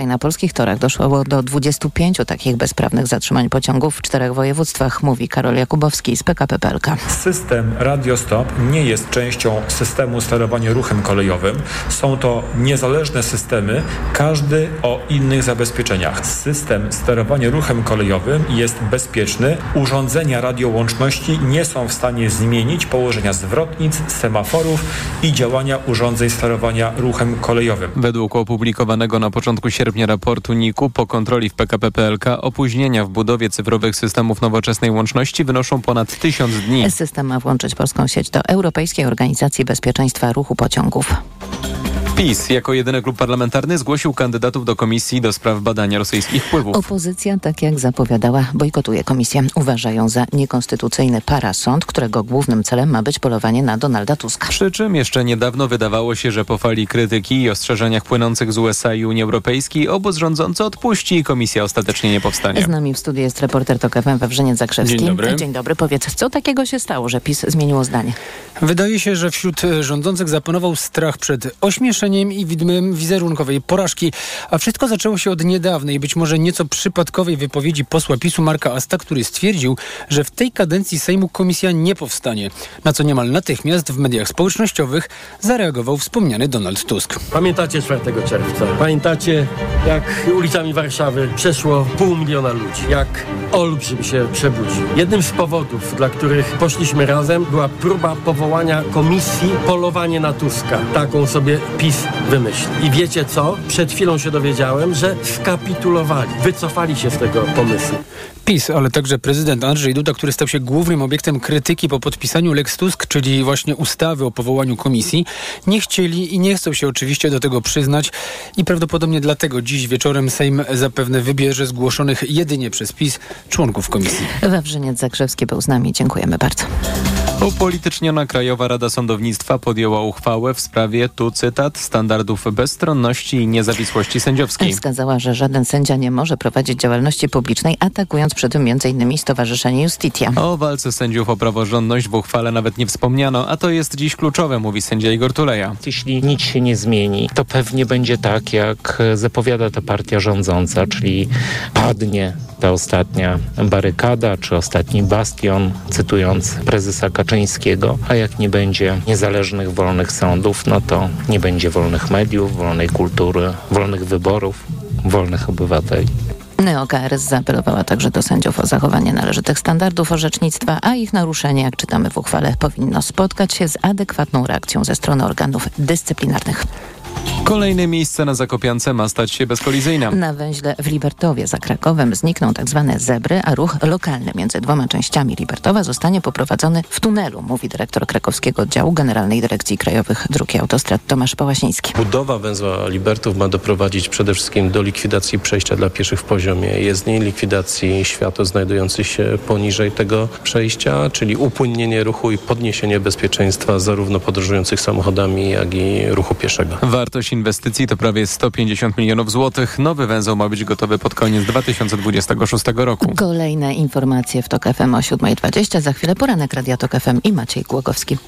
Wczoraj na polskich torach doszło do 25 takich bezprawnych zatrzymań pociągów w czterech województwach, mówi Karol Jakubowski z PKP PLK. System Radiostop nie jest częścią systemu sterowania ruchem kolejowym. Są to niezależne systemy, każdy o innych zabezpieczeniach. System sterowania ruchem kolejowym jest bezpieczny. Urządzenia radiołączności nie są w stanie zmienić położenia zwrotnic, semaforów i działania urządzeń sterowania ruchem kolejowym. Według opublikowanego na początku sierpnia raportu NIK-u po kontroli w PKP PLK opóźnienia w budowie cyfrowych systemów nowoczesnej łączności wynoszą ponad tysiąc dni. System ma włączyć polską sieć do Europejskiej Organizacji Bezpieczeństwa Ruchu Pociągów. PiS jako jedyny klub parlamentarny zgłosił kandydatów do komisji do spraw badania rosyjskich wpływów. Opozycja, tak jak zapowiadała, bojkotuje komisję. Uważają za niekonstytucyjny parasąd, którego głównym celem ma być polowanie na Donalda Tuska. Przy czym jeszcze niedawno wydawało się, że po fali krytyki i ostrzeżeniach płynących z USA i Unii Europejskiej obóz rządzący odpuści i komisja ostatecznie nie powstanie. Z nami w studiu jest reporter TOK FM Wawrzyniec Zakrzewski. Dzień dobry. Dzień dobry. Powiedz, co takiego się stało, że PiS zmieniło zdanie? Wydaje się, że wśród rządzących zapanował strach przed ośmieszeniem i widmem wizerunkowej porażki. A wszystko zaczęło się od niedawnej, być może nieco przypadkowej wypowiedzi posła PiSu Marka Asta, który stwierdził, że w tej kadencji Sejmu komisja nie powstanie. Na co niemal natychmiast w mediach społecznościowych zareagował wspomniany Donald Tusk. Pamiętacie 4 czerwca? Pamiętacie, jak ulicami Warszawy przeszło pół miliona ludzi? Jak olbrzym się przebudził? Jednym z powodów, dla których poszliśmy razem, była próba powołania komisji Polowanie na Tuska. Taką sobie PiS wymyślił. I wiecie co? Przed chwilą się dowiedziałem, że skapitulowali. Wycofali się z tego pomysłu. PiS, ale także prezydent Andrzej Duda, który stał się głównym obiektem krytyki po podpisaniu Lex Tusk, czyli właśnie ustawy o powołaniu komisji, nie chcieli i nie chcą się oczywiście do tego przyznać i prawdopodobnie dlatego dziś wieczorem Sejm zapewne wybierze zgłoszonych jedynie przez PiS członków komisji. Wawrzyniec Zakrzewski był z nami. Dziękujemy bardzo. Upolityczniona Krajowa Rada Sądownictwa podjęła uchwałę w sprawie, tu cytat, standardów bezstronności i niezawisłości sędziowskiej. Wskazała, że żaden sędzia nie może prowadzić działalności publicznej, atakując przy tym m.in. Stowarzyszenie Justitia. O walce sędziów o praworządność w uchwale nawet nie wspomniano, a to jest dziś kluczowe, mówi sędzia Igor Tuleja. Jeśli nic się nie zmieni, to pewnie będzie tak, jak zapowiada ta partia rządząca, czyli padnie ta ostatnia barykada, czy ostatni bastion, cytując prezesa Kaczyńskiego, a jak nie będzie niezależnych, wolnych sądów, no to nie będzie wolnych mediów, wolnej kultury, wolnych wyborów, wolnych obywateli. NeoKRS zaapelowała także do sędziów o zachowanie należytych standardów orzecznictwa, a ich naruszenie, jak czytamy w uchwale, powinno spotkać się z adekwatną reakcją ze strony organów dyscyplinarnych. Kolejne miejsce na Zakopiance ma stać się bezkolizyjne. Na węźle w Libertowie za Krakowem znikną tzw. zebry, a ruch lokalny między dwoma częściami Libertowa zostanie poprowadzony w tunelu, mówi dyrektor krakowskiego oddziału Generalnej Dyrekcji Krajowych Dróg i Autostrad Tomasz Pałaśniński. Budowa węzła Libertów ma doprowadzić przede wszystkim do likwidacji przejścia dla pieszych w poziomie jezdni, likwidacji światła znajdujących się poniżej tego przejścia, czyli upłynnienie ruchu i podniesienie bezpieczeństwa zarówno podróżujących samochodami, jak i ruchu pieszego. Inwestycji to prawie 150 milionów złotych. Nowy węzeł ma być gotowy pod koniec 2026 roku. Kolejne informacje w TOK FM o 7.20. Za chwilę poranek Radia TOK FM i Maciej Głogowski.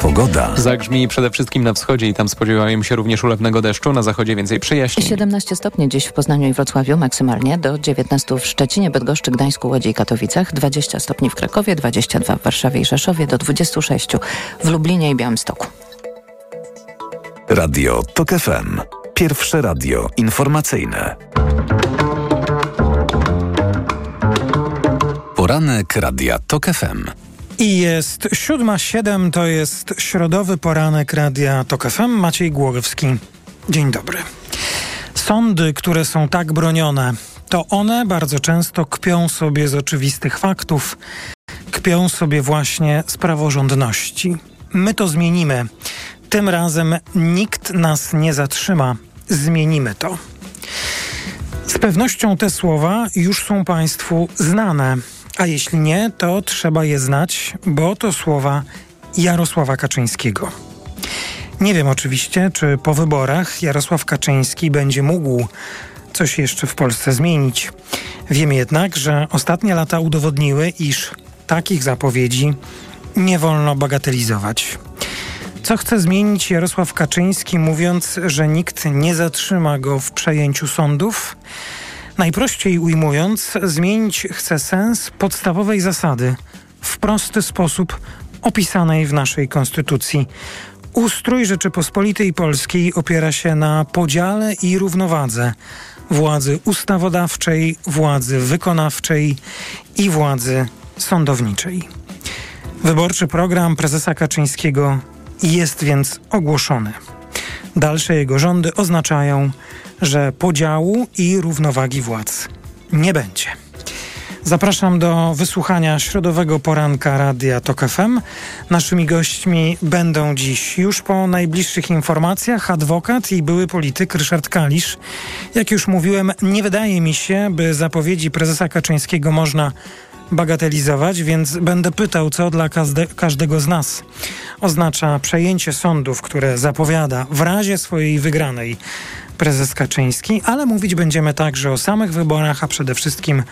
Pogoda. Zagrzmi przede wszystkim na wschodzie i tam spodziewajmy się również ulewnego deszczu. Na zachodzie więcej przyjaźni. 17 stopni dziś w Poznaniu i Wrocławiu maksymalnie, do 19 w Szczecinie, Bydgoszczy, Gdańsku, Łodzi i Katowicach, 20 stopni w Krakowie, 22 w Warszawie i Rzeszowie, do 26 w Lublinie i Białymstoku. Radio TOK FM. Pierwsze radio informacyjne. Poranek Radia TOK FM. I jest siódma siedem, to jest środowy poranek Radia TOK FM. Maciej Głogowski. Dzień dobry. Sądy, które są tak bronione, to one bardzo często kpią sobie z oczywistych faktów, kpią sobie właśnie z praworządności. My to zmienimy. Tym razem nikt nas nie zatrzyma. Zmienimy to. Z pewnością te słowa już są Państwu znane, a jeśli nie, to trzeba je znać, bo to słowa Jarosława Kaczyńskiego. Nie wiem oczywiście, czy po wyborach Jarosław Kaczyński będzie mógł coś jeszcze w Polsce zmienić. Wiem jednak, że ostatnie lata udowodniły, iż takich zapowiedzi nie wolno bagatelizować. Co chce zmienić Jarosław Kaczyński, mówiąc, że nikt nie zatrzyma go w przejęciu sądów? Najprościej ujmując, zmienić chce sens podstawowej zasady w prosty sposób opisanej w naszej konstytucji. Ustrój Rzeczypospolitej Polskiej opiera się na podziale i równowadze władzy ustawodawczej, władzy wykonawczej i władzy sądowniczej. Wyborczy program prezesa Kaczyńskiego jest więc ogłoszony. Dalsze jego rządy oznaczają, że podziału i równowagi władz nie będzie. Zapraszam do wysłuchania środowego poranka Radia TOK FM. Naszymi gośćmi będą dziś już po najbliższych informacjach adwokat i były polityk Ryszard Kalisz. Jak już mówiłem, nie wydaje mi się, by zapowiedzi prezesa Kaczyńskiego można bagatelizować, więc będę pytał, co dla każde, każdego z nas oznacza przejęcie sądów, które zapowiada w razie swojej wygranej prezes Kaczyński, ale mówić będziemy także o samych wyborach, a przede wszystkim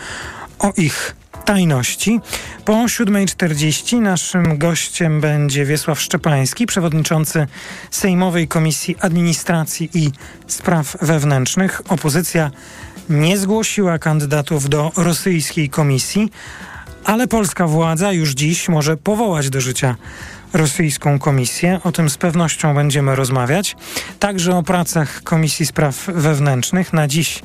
o ich tajności. Po 7.40 naszym gościem będzie Wiesław Szczepański, przewodniczący Sejmowej Komisji Administracji i Spraw Wewnętrznych. Opozycja nie zgłosiła kandydatów do rosyjskiej komisji, ale polska władza już dziś może powołać do życia rosyjską komisję. O tym z pewnością będziemy rozmawiać. Także o pracach Komisji Spraw Wewnętrznych. Na dziś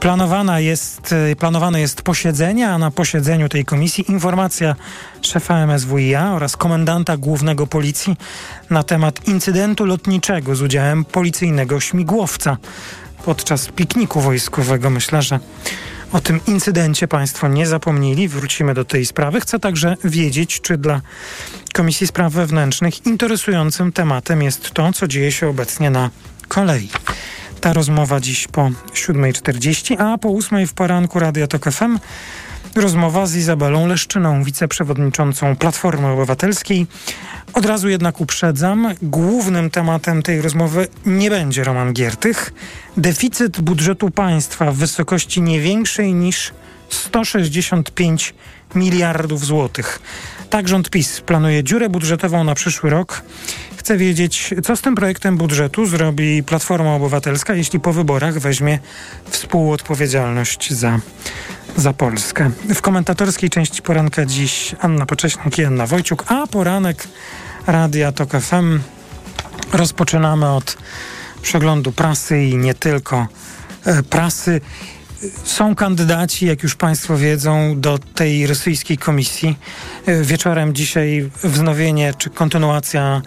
planowana jest, y, planowane jest posiedzenie, a na posiedzeniu tej komisji informacja szefa MSWiA oraz komendanta głównego policji na temat incydentu lotniczego z udziałem policyjnego śmigłowca podczas pikniku wojskowego. Myślę, że o tym incydencie Państwo nie zapomnieli. Wrócimy do tej sprawy. Chcę także wiedzieć, czy dla Komisji Spraw Wewnętrznych interesującym tematem jest to, co dzieje się obecnie na kolei. Ta rozmowa dziś po 7.40, a po 8.00 w poranku Radia Tok FM rozmowa z Izabelą Leszczyną, wiceprzewodniczącą Platformy Obywatelskiej. Od razu jednak uprzedzam, głównym tematem tej rozmowy nie będzie Roman Giertych. Deficyt budżetu państwa w wysokości nie większej niż 165 miliardów złotych. Tak rząd PiS planuje dziurę budżetową na przyszły rok. Chcę wiedzieć, co z tym projektem budżetu zrobi Platforma Obywatelska, jeśli po wyborach weźmie współodpowiedzialność za, za Polskę. W komentatorskiej części poranka dziś Anna Pocześnik i Anna Wojciuk, a poranek Radia TOK FM rozpoczynamy od przeglądu prasy i nie tylko e, prasy. Są kandydaci, jak już Państwo wiedzą, do tej rosyjskiej komisji. E, wieczorem dzisiaj wznowienie czy kontynuacja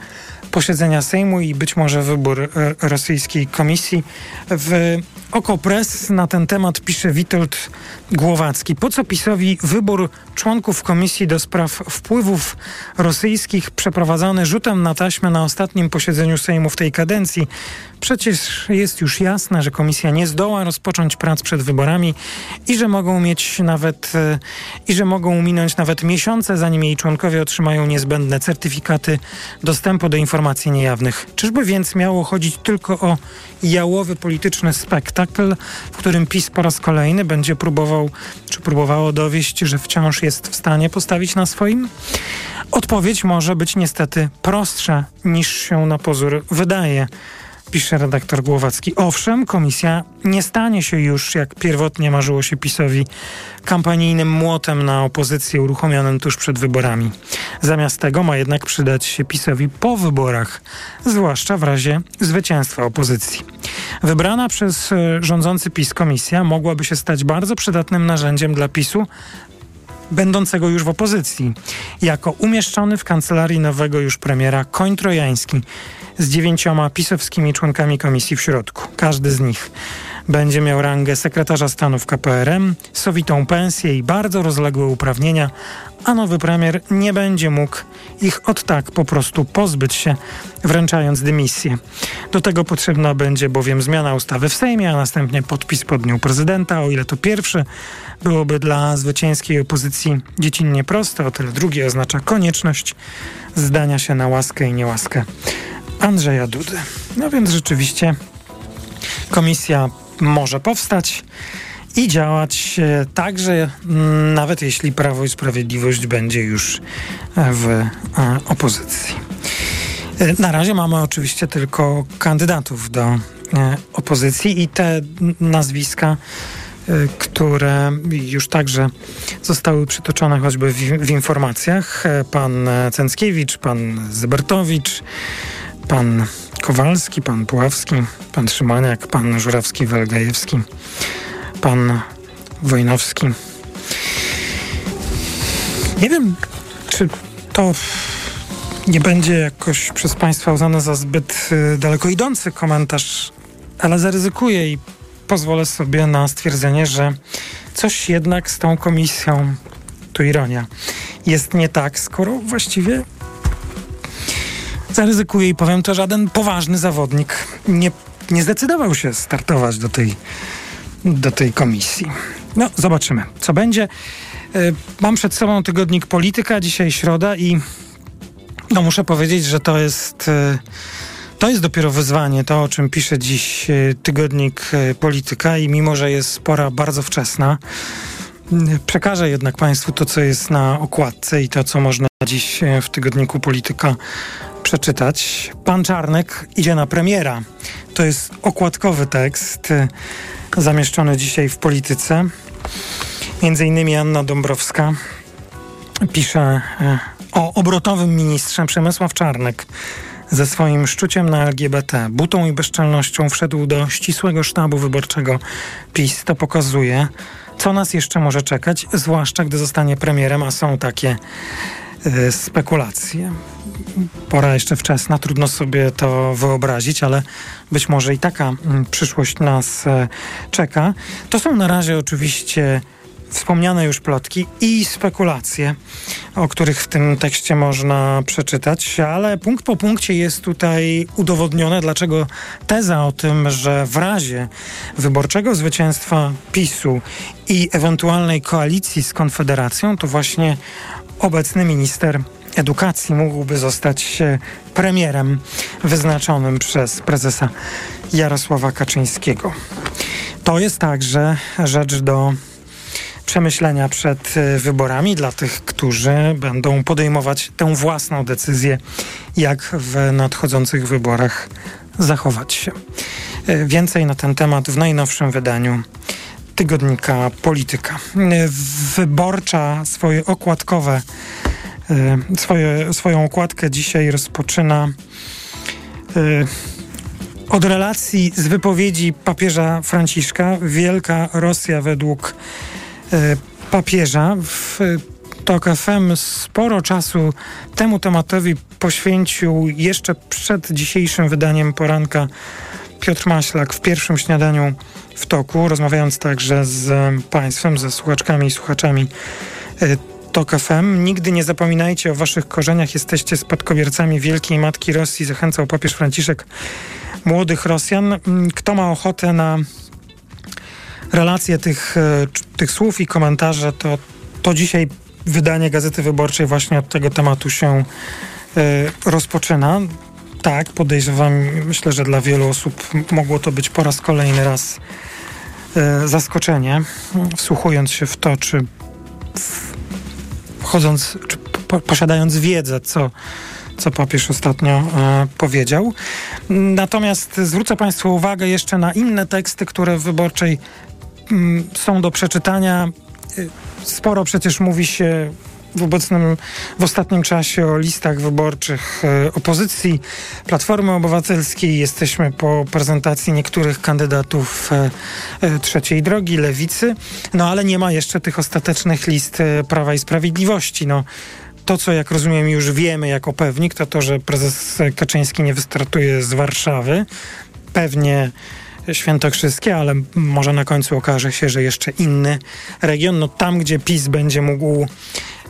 posiedzenia Sejmu i być może wybór e, rosyjskiej komisji. W Okopres na ten temat pisze Witold Głowacki. Po co PiSowi wybór członków Komisji do Spraw Wpływów Rosyjskich przeprowadzany rzutem na taśmę na ostatnim posiedzeniu Sejmu w tej kadencji? Przecież jest już jasne, że komisja nie zdoła rozpocząć prac przed wyborami i że mogą mieć nawet e, i że mogą minąć nawet miesiące, zanim jej członkowie otrzymają niezbędne certyfikaty dostępu do informacji niejawnych. Czyżby więc miało chodzić tylko o jałowy polityczny spektakl, w którym PiS po raz kolejny będzie próbował, czy próbowało dowieść, że wciąż jest w stanie postawić na swoim? Odpowiedź może być niestety prostsza niż się na pozór wydaje pisze redaktor Głowacki. Owszem, komisja nie stanie się już, jak pierwotnie marzyło się PiSowi, kampanijnym młotem na opozycję uruchomionym tuż przed wyborami. Zamiast tego ma jednak przydać się PiSowi po wyborach, zwłaszcza w razie zwycięstwa opozycji. Wybrana przez e, rządzący PiS komisja mogłaby się stać bardzo przydatnym narzędziem dla PiSu będącego już w opozycji, jako umieszczony w kancelarii nowego już premiera koń trojański z dziewięcioma pisowskimi członkami komisji w środku. Każdy z nich będzie miał rangę sekretarza stanu w KPRM, sowitą pensję i bardzo rozległe uprawnienia, a nowy premier nie będzie mógł ich od tak po prostu pozbyć się, wręczając dymisję. Do tego potrzebna będzie bowiem zmiana ustawy w Sejmie, a następnie podpis pod nią prezydenta, o ile to pierwsze byłoby dla zwycięskiej opozycji dziecinnie proste, o tyle drugie oznacza konieczność zdania się na łaskę i niełaskę Andrzeja Dudy. No więc rzeczywiście komisja może powstać i działać e, także, mm, nawet jeśli Prawo i Sprawiedliwość będzie już w e, opozycji. Na razie mamy oczywiście tylko kandydatów do opozycji i te nazwiska które już także zostały przytoczone choćby w, w informacjach. E, pan Cęckiewicz, pan Zybertowicz, pan Kowalski, pan Puławski, pan Szymaniak, pan Żurawski-Welgajewski, pan Wojnowski. Nie wiem, czy to nie będzie jakoś przez Państwa uznane za zbyt y, daleko idący komentarz, ale zaryzykuję i pozwolę sobie na stwierdzenie, że coś jednak z tą komisją, tu ironia, jest nie tak, skoro właściwie zaryzykuję i powiem to, żaden poważny zawodnik nie, nie zdecydował się startować do tej, do tej komisji. No, zobaczymy, co będzie. E, mam przed sobą tygodnik Polityka, dzisiaj środa i no muszę powiedzieć, że to jest e, to jest dopiero wyzwanie, to o czym pisze dziś e, tygodnik e, Polityka i mimo, że jest pora bardzo wczesna, przekażę jednak Państwu to, co jest na okładce i to, co można dziś e, w tygodniku Polityka przeczytać. Pan Czarnek idzie na premiera. To jest okładkowy tekst zamieszczony dzisiaj w Polityce. Między innymi Anna Dąbrowska pisze o obrotowym ministrze Przemysław Czarnek ze swoim szczuciem na LGBT, butą i bezczelnością wszedł do ścisłego sztabu wyborczego PiS. To pokazuje, co nas jeszcze może czekać, zwłaszcza gdy zostanie premierem, a są takie y, spekulacje. Pora jeszcze wczesna, trudno sobie to wyobrazić, ale być może i taka y, przyszłość nas y, czeka. To są na razie oczywiście wspomniane już plotki i spekulacje, o których w tym tekście można przeczytać, ale punkt po punkcie jest tutaj udowodnione, dlaczego teza o tym, że w razie wyborczego zwycięstwa PiSu i ewentualnej koalicji z Konfederacją, to właśnie obecny minister edukacji mógłby zostać premierem wyznaczonym przez prezesa Jarosława Kaczyńskiego. To jest także rzecz do przemyślenia przed e, wyborami dla tych, którzy będą podejmować tę własną decyzję, jak w nadchodzących wyborach zachować się. E, więcej na ten temat w najnowszym wydaniu tygodnika Polityka. E, wyborcza swoje okładkowe, swoje, swoją okładkę dzisiaj rozpoczyna od relacji z wypowiedzi papieża Franciszka. Wielka Rosja według papieża. W TOK FM sporo czasu temu tematowi poświęcił jeszcze przed dzisiejszym wydaniem poranka Piotr Maślak w pierwszym śniadaniu w toku, rozmawiając także z Państwem, ze słuchaczkami i słuchaczami e, TOK FM. Nigdy nie zapominajcie o waszych korzeniach, jesteście spadkobiercami Wielkiej Matki Rosji, zachęcał papież Franciszek młodych Rosjan. Kto ma ochotę na relacje tych, e, tych słów i komentarze, to, to dzisiaj wydanie Gazety Wyborczej właśnie od tego tematu się y, rozpoczyna. Tak, podejrzewam, myślę, że dla wielu osób mogło to być po raz kolejny raz y, zaskoczenie, wsłuchując się w to, czy wchodząc, czy po, posiadając wiedzę, co, co papież ostatnio e, powiedział. Natomiast zwrócę Państwu uwagę jeszcze na inne teksty, które w wyborczej są do przeczytania. Y, sporo przecież mówi się w obecnym, w ostatnim czasie o listach wyborczych y, opozycji Platformy Obywatelskiej. Jesteśmy po prezentacji niektórych kandydatów y, trzeciej drogi, lewicy, no ale nie ma jeszcze tych ostatecznych list Prawa i Sprawiedliwości. No, to, co jak rozumiem już wiemy jako pewnik, to to, że prezes Kaczyński nie wystartuje z Warszawy. Pewnie świętokrzyskie, ale może na końcu okaże się, że jeszcze inny region. No tam, gdzie PiS będzie mógł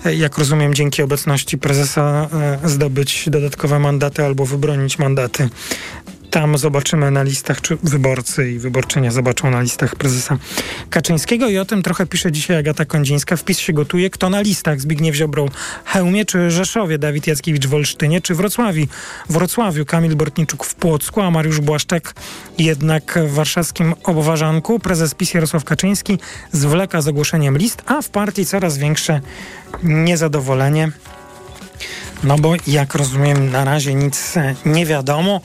e, jak rozumiem, dzięki obecności prezesa e, zdobyć dodatkowe mandaty albo wybronić mandaty tam zobaczymy na listach, czy wyborcy i wyborczynie zobaczą na listach prezesa Kaczyńskiego i o tym trochę pisze dzisiaj Agata Kondzińska. Wpis się gotuje. Kto na listach? Zbigniew Ziobro Hełmie, czy Rzeszowie? Dawid Jackiewicz w Olsztynie, czy Wrocławiu? Wrocławiu Kamil Bortniczuk w Płocku, a Mariusz Błaszczak jednak w warszawskim Obwarzanku. Prezes PiS Jarosław Kaczyński zwleka z ogłoszeniem list, a w partii coraz większe niezadowolenie. No bo jak rozumiem, na razie nic nie wiadomo,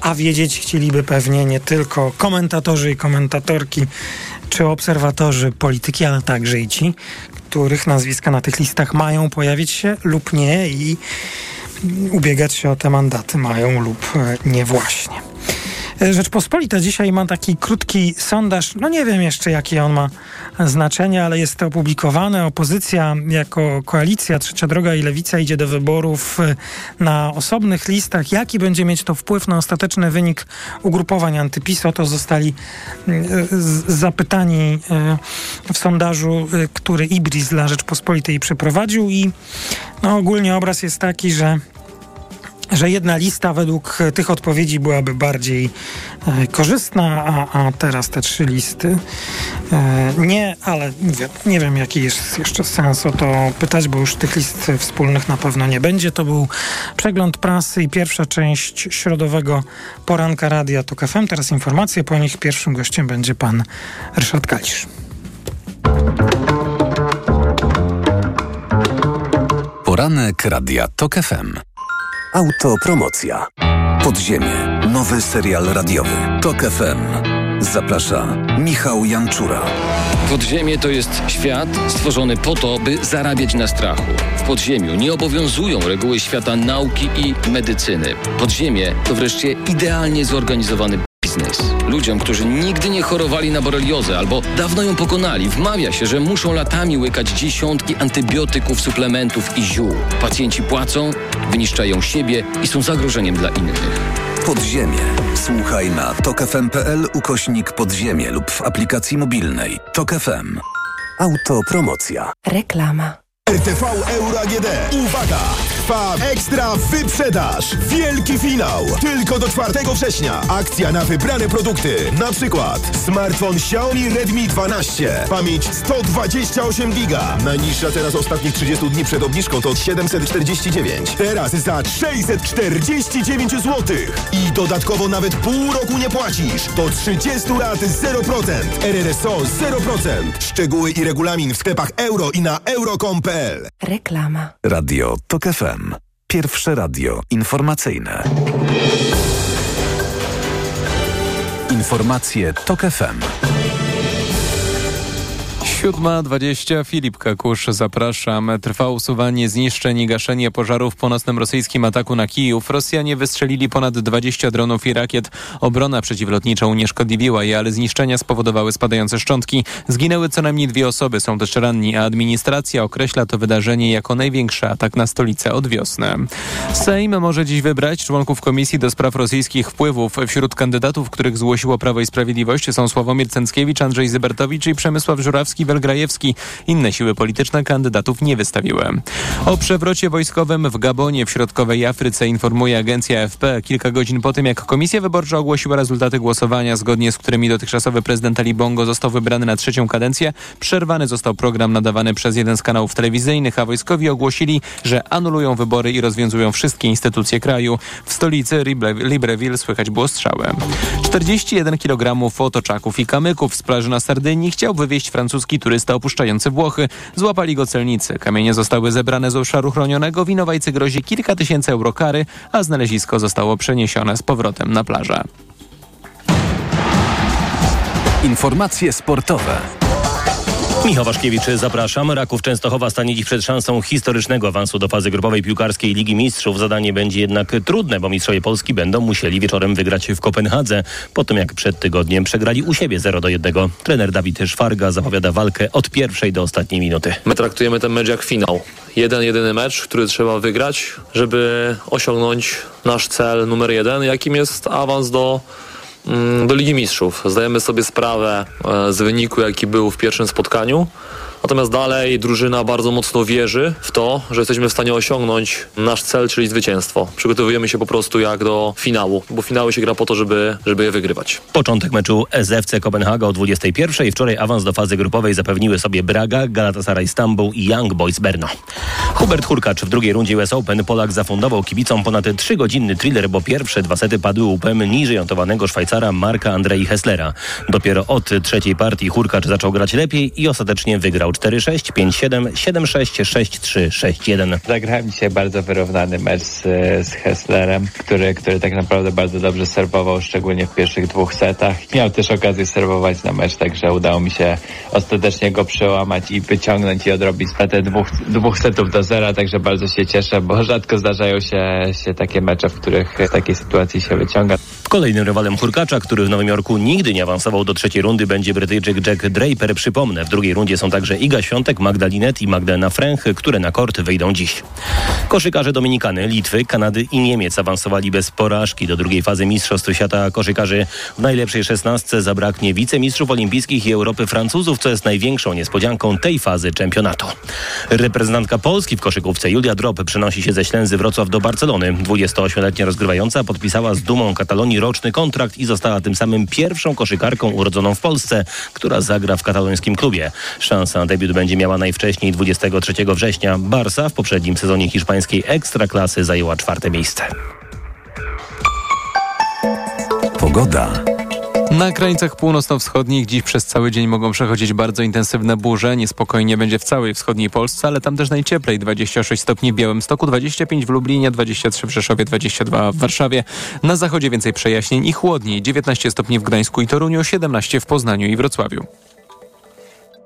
a wiedzieć chcieliby pewnie nie tylko komentatorzy i komentatorki, czy obserwatorzy polityki, ale także i ci, których nazwiska na tych listach mają pojawić się lub nie i ubiegać się o te mandaty mają lub nie właśnie. Rzeczpospolita dzisiaj ma taki krótki sondaż. No nie wiem jeszcze, jakie on ma znaczenie, ale jest to opublikowane. Opozycja jako koalicja Trzecia Droga i Lewica idzie do wyborów e, na osobnych listach. Jaki będzie mieć to wpływ na ostateczny wynik ugrupowań antyPiS? O to zostali e, zapytani e, w sondażu, który Ibris dla Rzeczpospolitej przeprowadził i no, ogólnie obraz jest taki, że że jedna lista według tych odpowiedzi byłaby bardziej e, korzystna, a, a teraz te trzy listy e, nie, ale mówię, nie wiem jaki jest jeszcze sens o to pytać, bo już tych list wspólnych na pewno nie będzie. To był przegląd prasy i pierwsza część środowego poranka Radia TOK FM. Teraz informacje, po nich pierwszym gościem będzie pan Ryszard Kalisz. Poranek Radia TOK FM. Autopromocja. Podziemie. Nowy serial radiowy. Tok FM. Zaprasza Michał Janczura. Podziemie to jest świat stworzony po to, by zarabiać na strachu. W podziemiu nie obowiązują reguły świata nauki i medycyny. Podziemie to wreszcie idealnie zorganizowany biznes. Ludziom, którzy nigdy nie chorowali na boreliozę albo dawno ją pokonali, wmawia się, że muszą latami łykać dziesiątki antybiotyków, suplementów i ziół. Pacjenci płacą, wyniszczają siebie i są zagrożeniem dla innych. Podziemie. Słuchaj na tokefm.pl ukośnik podziemie lub w aplikacji mobilnej. Tok FM. Autopromocja. Reklama. RTV Euro AGD. Uwaga! Trwa ekstra wyprzedaż. Wielki finał. Tylko do 4 września. Akcja na wybrane produkty. Na przykład smartfon Xiaomi Redmi 12. Pamięć 128 giga. Najniższa teraz ostatnich 30 dni przed obniżką to 749. Teraz za 649 zł. I dodatkowo nawet pół roku nie płacisz. Do 30 lat 0%. RRSO 0%. Szczegóły i regulamin w sklepach euro i na euro.com.pl Reklama. Radio TOK FM. Pierwsze radio informacyjne. Informacje TOK FM. 7.20 Filip Kakusz, zapraszam. Trwa usuwanie zniszczeń i gaszenie pożarów po nocnym rosyjskim ataku na Kijów. Rosjanie wystrzelili ponad 20 dronów i rakiet. Obrona przeciwlotnicza unieszkodliwiła je, ale zniszczenia spowodowały spadające szczątki. Zginęły co najmniej dwie osoby, są też ranni, a administracja określa to wydarzenie jako największy atak na stolicę od wiosny. Sejm może dziś wybrać członków Komisji do Spraw Rosyjskich Wpływów. Wśród kandydatów, których zgłosiło Prawo i Sprawiedliwość są Sławomir Cęckiewicz, Andrzej Zybertowicz i Przemysław Żurawski Inne siły polityczne kandydatów nie wystawiły. O przewrocie wojskowym w Gabonie w środkowej Afryce informuje agencja AFP kilka godzin po tym, jak Komisja Wyborcza ogłosiła rezultaty głosowania, zgodnie z którymi dotychczasowy prezydent Ali Bongo został wybrany na trzecią kadencję. Przerwany został program nadawany przez jeden z kanałów telewizyjnych, a wojskowi ogłosili, że anulują wybory i rozwiązują wszystkie instytucje kraju. W stolicy Libreville słychać było strzały. 41 kg otoczaków i kamyków z plaży na Sardynii chciał wywieźć francuski turysta opuszczający Włochy. Złapali go celnicy. Kamienie zostały zebrane z obszaru chronionego. Winowajcy grozi kilka tysięcy euro kary, a znalezisko zostało przeniesione z powrotem na plażę. Informacje sportowe. Michał Waszkiewicz, zapraszam. Raków Częstochowa stanie dziś przed szansą historycznego awansu do fazy grupowej piłkarskiej Ligi Mistrzów. Zadanie będzie jednak trudne, bo mistrzowie Polski będą musieli wieczorem wygrać w Kopenhadze, po tym jak przed tygodniem przegrali u siebie 0 do 1. Trener Dawid Szwarga zapowiada walkę od pierwszej do ostatniej minuty. My traktujemy ten mecz jak finał. Jeden, jedyny mecz, który trzeba wygrać, żeby osiągnąć nasz cel numer jeden, jakim jest awans do do Ligi Mistrzów. Zdajemy sobie sprawę e, z wyniku, jaki był w pierwszym spotkaniu. Natomiast dalej drużyna bardzo mocno wierzy w to, że jesteśmy w stanie osiągnąć nasz cel, czyli zwycięstwo. Przygotowujemy się po prostu jak do finału, bo finały się gra po to, żeby, żeby je wygrywać. Początek meczu SFC Kopenhaga o 21. Wczoraj awans do fazy grupowej zapewniły sobie Braga, Galatasaray Stambuł i Young Boys Berno. Hubert Hurkacz w drugiej rundzie US Open Polak zafundował kibicom ponad 3-godzinny thriller, bo pierwsze dwa sety padły łupem niżej notowanego Szwajcara Marka Andrei Hesslera. Dopiero od trzeciej partii Hurkacz zaczął grać lepiej i ostatecznie wygrał Michał 4657 766361. Zagrałem dzisiaj bardzo wyrównany mecz z, z Hesslerem, który, który tak naprawdę bardzo dobrze serwował, szczególnie w pierwszych dwóch setach. Miał też okazję serwować na mecz, także udało mi się ostatecznie go przełamać i wyciągnąć i odrobić te dwóch, dwóch setów do zera, także bardzo się cieszę, bo rzadko zdarzają się, się takie mecze, w których z takiej sytuacji się wyciąga. Kolejnym rywalem Hurkacza, który w Nowym Jorku nigdy nie awansował do trzeciej rundy, będzie Brytyjczyk Jack Draper. Przypomnę, w drugiej rundzie są także Iga Świątek, Magdalinet i Magdalena Fręch, które na kort wyjdą dziś. Koszykarze Dominikany, Litwy, Kanady i Niemiec awansowali bez porażki do drugiej fazy Mistrzostw Świata. Koszykarzy w najlepszej szesnastce zabraknie wicemistrzów olimpijskich i Europy Francuzów, co jest największą niespodzianką tej fazy czempionatu. Reprezentantka Polski w koszykówce Julia Drop przenosi się ze Ślęzy Wrocław do Barcelony. 28-letnia rozgrywająca podpisała z dumą Katalonii roczny kontrakt i została tym samym pierwszą koszykarką urodzoną w Polsce, która zagra w katalońskim klubie. Szansa na debiut będzie miała najwcześniej 23 września. Barsa w poprzednim sezonie hiszpańskiej ekstraklasy zajęła czwarte miejsce. Pogoda. Na krańcach północno-wschodnich dziś przez cały dzień mogą przechodzić bardzo intensywne burze. Niespokojnie będzie w całej wschodniej Polsce, ale tam też najcieplej. 26 stopni w Białymstoku, 25 w Lublinie, 23 w Rzeszowie, 22 w Warszawie. Na zachodzie więcej przejaśnień i chłodniej. 19 stopni w Gdańsku i Toruniu, 17 w Poznaniu i Wrocławiu.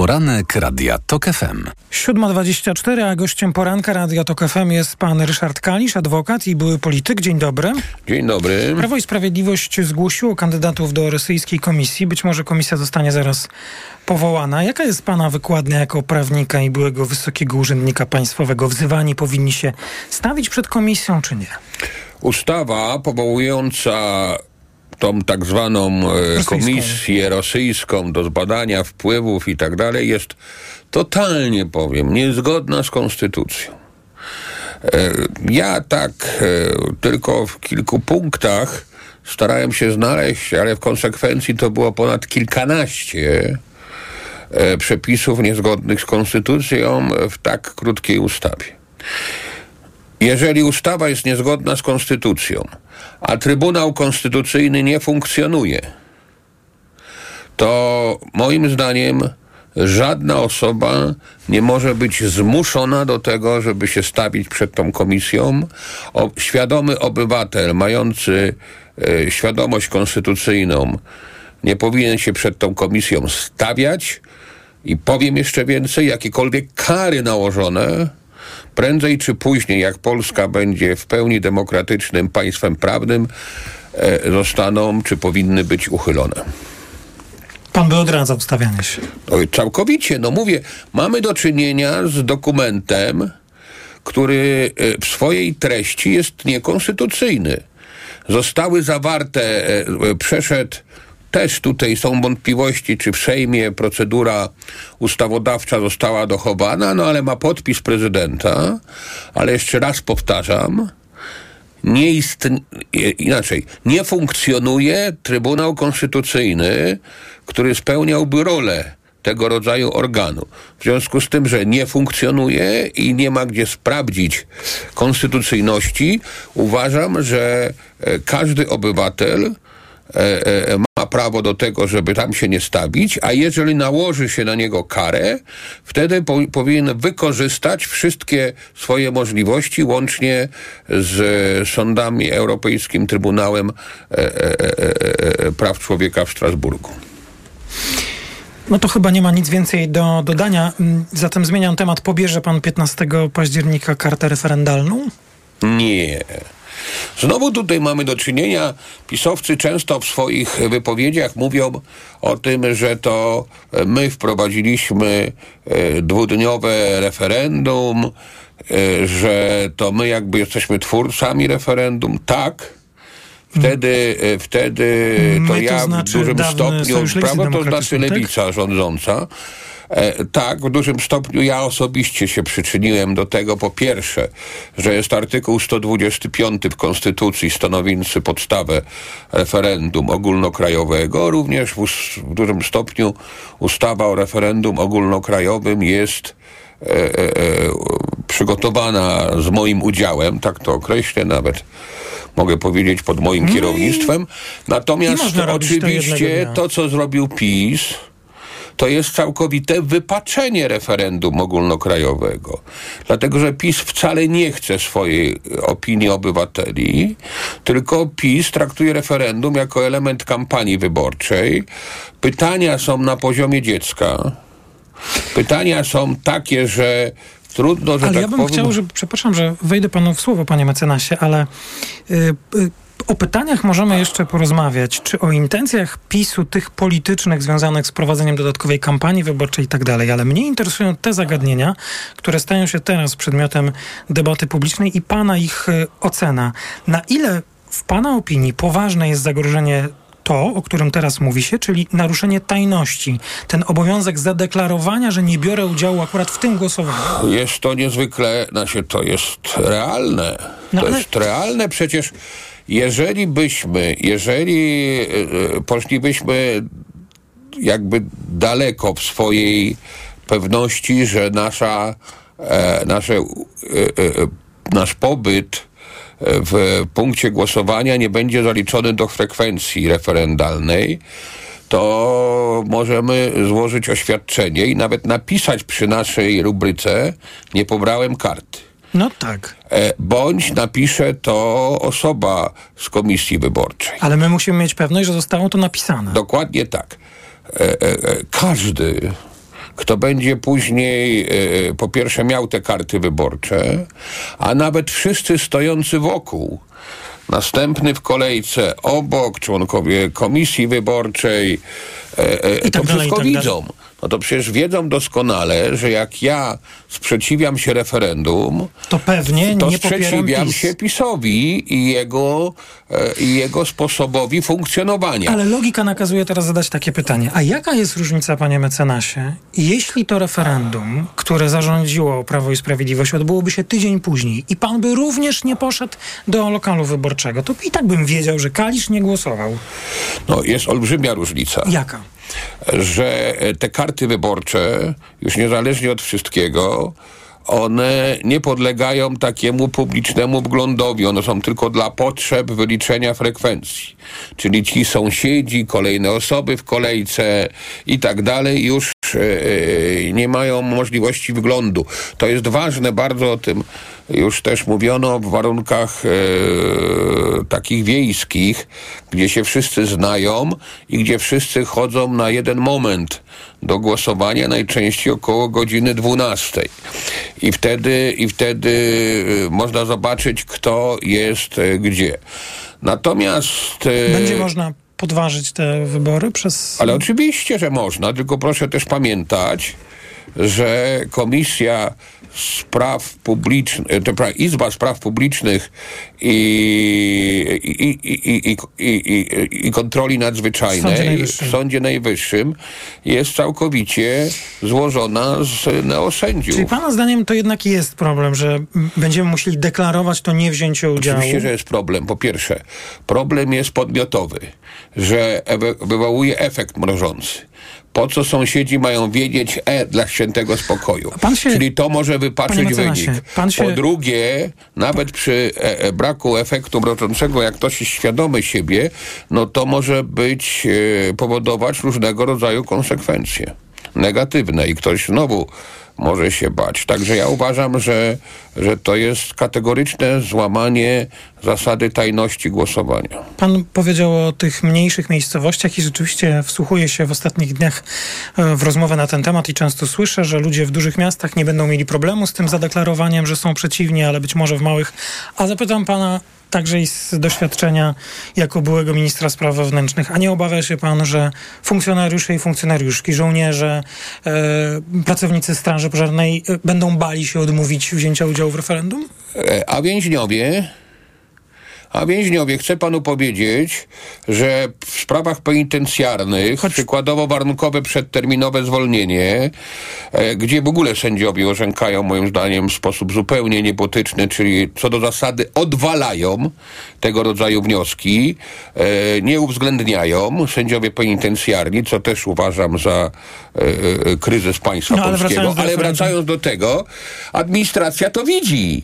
Poranek Radia TOK FM. 7.24, a gościem poranka Radia TOK FM jest pan Ryszard Kalisz, adwokat i były polityk. Dzień dobry. Dzień dobry. Prawo i Sprawiedliwość zgłosiło kandydatów do rosyjskiej komisji. Być może komisja zostanie zaraz powołana. Jaka jest pana wykładnia jako prawnika i byłego wysokiego urzędnika państwowego? Wzywani powinni się stawić przed komisją, czy nie? Ustawa powołująca tą tak zwaną e, komisję rosyjską do zbadania wpływów i tak dalej jest totalnie, powiem, niezgodna z konstytucją. E, Ja tak e, tylko w kilku punktach starałem się znaleźć, ale w konsekwencji to było ponad kilkanaście przepisów niezgodnych z konstytucją w tak krótkiej ustawie. Jeżeli ustawa jest niezgodna z konstytucją, a Trybunał Konstytucyjny nie funkcjonuje, to moim zdaniem żadna osoba nie może być zmuszona do tego, żeby się stawić przed tą komisją. O, świadomy obywatel, mający e, świadomość konstytucyjną, nie powinien się przed tą komisją stawiać. I powiem jeszcze więcej, jakiekolwiek kary nałożone, prędzej czy później, jak Polska będzie w pełni demokratycznym państwem prawnym, e, zostaną czy powinny być uchylone. Pan by odradzał stawianie się. No, całkowicie. No mówię, mamy do czynienia z dokumentem, który e, w swojej treści jest niekonstytucyjny. Zostały zawarte, e, przeszedł też tutaj są wątpliwości, czy w Sejmie procedura ustawodawcza została dochowana, no ale ma podpis prezydenta, ale jeszcze raz powtarzam, nie istn- inaczej, nie funkcjonuje Trybunał Konstytucyjny, który spełniałby rolę tego rodzaju organu. W związku z tym, że nie funkcjonuje i nie ma gdzie sprawdzić konstytucyjności, uważam, że e, każdy obywatel e, e, prawo do tego, żeby tam się nie stawić, a jeżeli nałoży się na niego karę, wtedy po, powinien wykorzystać wszystkie swoje możliwości, łącznie z e, sądami Europejskim Trybunałem e, e, e, e, Praw Człowieka w Strasburgu. No to chyba nie ma nic więcej do dodania. Mm, Zatem zmieniam temat. Pobierze pan 15 października kartę referendalną? Nie. Znowu tutaj mamy do czynienia, pisowcy często w swoich wypowiedziach mówią o tym, że to my wprowadziliśmy e, dwudniowe referendum, e, że to my jakby jesteśmy twórcami referendum. Tak, Wtedy, e, wtedy to, My to ja znaczy w dużym stopniu, prawo to znaczy tak? lewica rządząca. E, tak, w dużym stopniu ja osobiście się przyczyniłem do tego, po pierwsze, że jest artykuł 125 w Konstytucji stanowiący podstawę referendum ogólnokrajowego. Również w, w dużym stopniu ustawa o referendum ogólnokrajowym jest e, e, e, przygotowana z moim udziałem, tak to określę nawet mogę powiedzieć pod moim No kierownictwem. Natomiast oczywiście to, co zrobił PiS, to jest całkowite wypaczenie referendum ogólnokrajowego. Dlatego, że PiS wcale nie chce swojej opinii obywateli, tylko PiS traktuje referendum jako element kampanii wyborczej. Pytania są na poziomie dziecka. Pytania są takie, że trudno, że Ale tak ja bym powiem... chciał, żeby, przepraszam, że wejdę panu w słowo, panie mecenasie, ale y, y, o pytaniach możemy jeszcze porozmawiać. Czy o intencjach PiSu, tych politycznych związanych z prowadzeniem dodatkowej kampanii wyborczej i tak dalej, ale mnie interesują te zagadnienia, które stają się teraz przedmiotem debaty publicznej i pana ich y, ocena. Na ile w pana opinii poważne jest zagrożenie to, o którym teraz mówi się, czyli naruszenie tajności, ten obowiązek zadeklarowania, że nie biorę udziału akurat w tym głosowaniu. Jest to niezwykle, znaczy to jest realne. No to ale- jest realne przecież, jeżeli byśmy, jeżeli e, e, poszlibyśmy jakby daleko w swojej pewności, że nasza, e, nasze, nasz pobyt w punkcie głosowania nie będzie zaliczony do frekwencji referendalnej, to możemy złożyć oświadczenie i nawet napisać przy naszej rubryce nie pobrałem karty. No tak. E, Bądź napisze to osoba z komisji wyborczej. Ale my musimy mieć pewność, że zostało to napisane. Dokładnie tak. E, e, Każdy, kto będzie później, po pierwsze miał te karty wyborcze, a nawet wszyscy stojący wokół, następny w kolejce, obok, członkowie komisji wyborczej, I tak to dalej, wszystko tak widzą. No to przecież wiedzą doskonale, że jak ja sprzeciwiam się referendum, To pewnie to nie sprzeciwiam PiS. się PiSowi i jego, e, i jego sposobowi funkcjonowania. Ale logika nakazuje teraz zadać takie pytanie. A jaka jest różnica, panie mecenasie, jeśli to referendum, które zarządziło Prawo i Sprawiedliwość, odbyłoby się tydzień później i pan by również nie poszedł do lokalu wyborczego, to i tak bym wiedział, że Kalisz nie głosował. No, jest olbrzymia różnica. Jaka? Że te karty wyborcze, już niezależnie od wszystkiego, one nie podlegają takiemu publicznemu wglądowi. One są tylko dla potrzeb wyliczenia frekwencji. Czyli ci sąsiedzi, kolejne osoby w kolejce i tak dalej już e, nie mają możliwości wglądu. To jest ważne, bardzo o tym już też mówiono w warunkach e, takich wiejskich, gdzie się wszyscy znają i gdzie wszyscy chodzą na jeden moment do głosowania, najczęściej około godziny 12. I wtedy, i wtedy e, można zobaczyć, kto jest e, gdzie. Natomiast... e, Będzie można podważyć te wybory przez... ale oczywiście, że można, tylko proszę też pamiętać, że Komisja Spraw Publicznych, to Izba Spraw Publicznych i, i, i, i, i, i, i, i Kontroli W Sądzie Nadzwyczajnej Najwyższym. w Sądzie Najwyższym jest całkowicie złożona z neosędziów. Czyli pana zdaniem to jednak jest problem, że będziemy musieli deklarować to niewzięcie udziału. Oczywiście, że jest problem. Po pierwsze, problem jest podmiotowy, że wywołuje efekt mrożący. Po co sąsiedzi mają wiedzieć E dla świętego spokoju? się- Czyli to może wypaczyć wynik. się- Po drugie, nawet przy e, e, braku efektu mrożącego, jak ktoś jest świadomy siebie, no to może być, e, powodować różnego rodzaju konsekwencje negatywne i ktoś znowu może się bać. Także ja uważam, że, że to jest kategoryczne złamanie zasady tajności głosowania. Pan powiedział o tych mniejszych miejscowościach i rzeczywiście wsłuchuję się w ostatnich dniach e, w rozmowę na ten temat i często słyszę, że ludzie w dużych miastach nie będą mieli problemu z tym zadeklarowaniem, że są przeciwni, ale być może w małych. A zapytam pana także i z doświadczenia jako byłego ministra spraw wewnętrznych, a nie obawia się pan, że funkcjonariusze i funkcjonariuszki, żołnierze, e, pracownicy Straży Pożarnej e, będą bali się odmówić wzięcia udziału w referendum? E, A więźniowie, A więźniowie, chcę panu powiedzieć, że w sprawach penitencjarnych, przykładowo warunkowe przedterminowe zwolnienie, e, gdzie w ogóle sędziowie orzekają moim zdaniem w sposób zupełnie niebotyczny, czyli co do zasady odwalają tego rodzaju wnioski, e, nie uwzględniają sędziowie penitencjarni, co też uważam za e, e, kryzys państwa No, ale polskiego. wracając do Ale wracając do tego, administracja to widzi.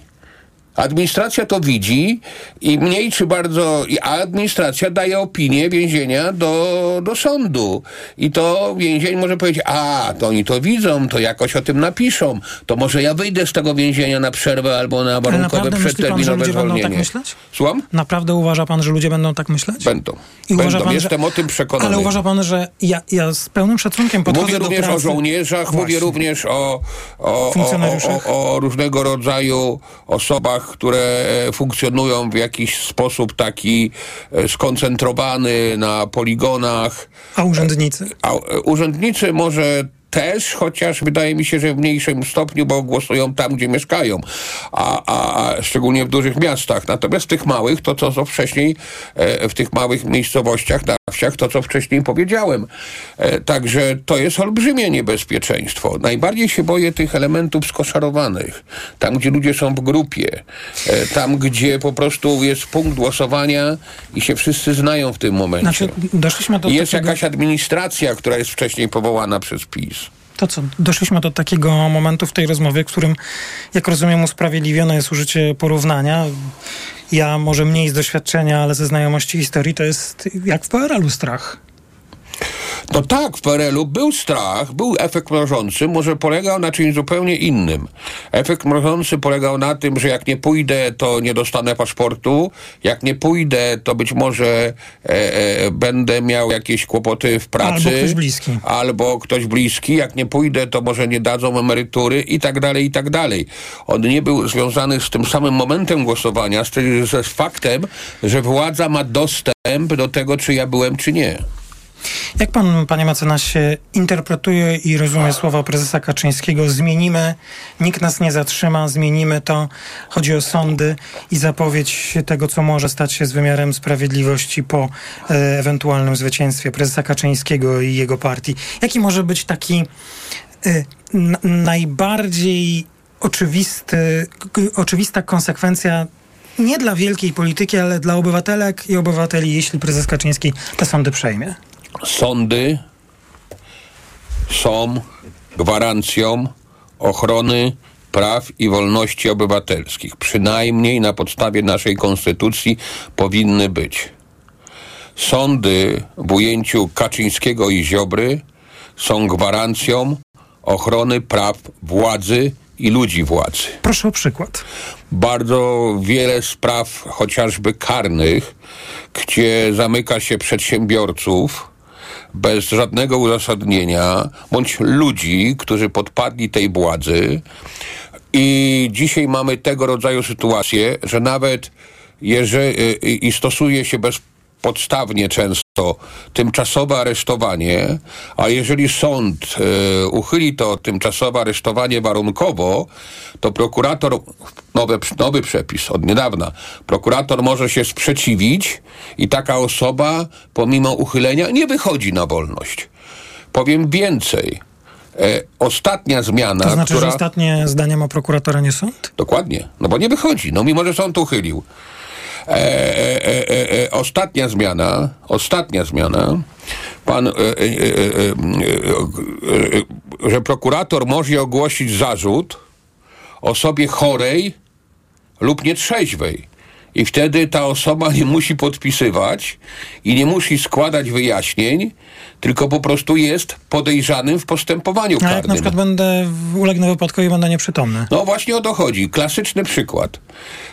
Administracja to widzi i mniej czy bardzo, a administracja daje opinię więzienia do, do sądu. I to więzień może powiedzieć, a, to oni to widzą, to jakoś o tym napiszą, to może ja wyjdę z tego więzienia na przerwę albo na warunkowe pan, że przedterminowe ludzie będą tak zwolnienie. myśleć? Słucham? Naprawdę uważa pan, że ludzie będą tak myśleć? Będą. I uważa Będą. pan, Jestem że... o tym przekonany. Ale uważa pan, że ja, ja z pełnym szacunkiem podchodzę Mówię również pracy... o żołnierzach, mówię Właśnie. również o, o, o, o różnego rodzaju osobach, które funkcjonują w jakiś sposób taki e, skoncentrowany na poligonach. A urzędnicy? A e, urzędnicy może też, chociaż wydaje mi się, że w mniejszym stopniu, bo głosują tam, gdzie mieszkają, a, a, a szczególnie w dużych miastach. Natomiast w tych małych, to co, co wcześniej, e, w tych małych miejscowościach, na wsiach, to co wcześniej powiedziałem. E, także to jest olbrzymie niebezpieczeństwo. Najbardziej się boję tych elementów skoszarowanych. Tam, gdzie ludzie są w grupie. E, tam, gdzie po prostu jest punkt głosowania i się wszyscy znają w tym momencie. Znaczy, doszliśmy do jest takiego... jakaś administracja, która jest wcześniej powołana przez PiS. To co, doszliśmy do takiego momentu w tej rozmowie, w którym, jak rozumiem, usprawiedliwione jest użycie porównania. Ja może mniej z doświadczenia, ale ze znajomości historii, to jest jak w PRL-u strach. No tak, w PRL-u był strach, był efekt mrożący, może polegał na czymś zupełnie innym. Efekt mrożący polegał na tym, że jak nie pójdę, to nie dostanę paszportu, jak nie pójdę, to być może e, e, będę miał jakieś kłopoty w pracy. Albo ktoś bliski. Albo ktoś bliski, jak nie pójdę, to może nie dadzą emerytury i tak dalej, i tak dalej. On nie był związany z tym samym momentem głosowania, z, z faktem, że władza ma dostęp do tego, czy ja byłem, czy nie. Jak pan, panie mecenasie, interpretuje i rozumie słowa prezesa Kaczyńskiego? Zmienimy, nikt nas nie zatrzyma, zmienimy to. Chodzi o sądy i zapowiedź tego, co może stać się z wymiarem sprawiedliwości po e, ewentualnym zwycięstwie prezesa Kaczyńskiego i jego partii. Jaki może być taki e, najbardziej oczywisty, oczywista konsekwencja nie dla wielkiej polityki, ale dla obywatelek i obywateli, jeśli prezes Kaczyński te sądy przejmie? Sądy są gwarancją ochrony praw i wolności obywatelskich. Przynajmniej na podstawie naszej konstytucji powinny być. Sądy w ujęciu Kaczyńskiego i Ziobry są gwarancją ochrony praw władzy i ludzi władzy. Proszę o przykład. Bardzo wiele spraw, chociażby karnych, gdzie zamyka się przedsiębiorców bez żadnego uzasadnienia, bądź ludzi, którzy podpadli tej władzy. I dzisiaj mamy tego rodzaju sytuację, że nawet jeżeli i stosuje się bezpodstawnie często tymczasowe aresztowanie, a jeżeli sąd e, uchyli to tymczasowe aresztowanie warunkowo, to prokurator, nowy, nowy przepis od niedawna, prokurator może się sprzeciwić i taka osoba pomimo uchylenia nie wychodzi na wolność. Powiem więcej. E, ostatnia zmiana, To znaczy, która... że ostatnie zdanie ma prokuratora, nie sąd? Dokładnie, no bo nie wychodzi, no mimo, że sąd uchylił. E, e, e, e, e, ostatnia zmiana, ostatnia zmiana, pan, e, że prokurator może ogłosić zarzut osobie chorej lub nietrzeźwej. I wtedy ta osoba nie musi podpisywać i nie musi składać wyjaśnień, tylko po prostu jest podejrzanym w postępowaniu A jak na karnym. przykład będę, ulegnę wypadkowi, będę nieprzytomny. No właśnie o to chodzi. Klasyczny przykład.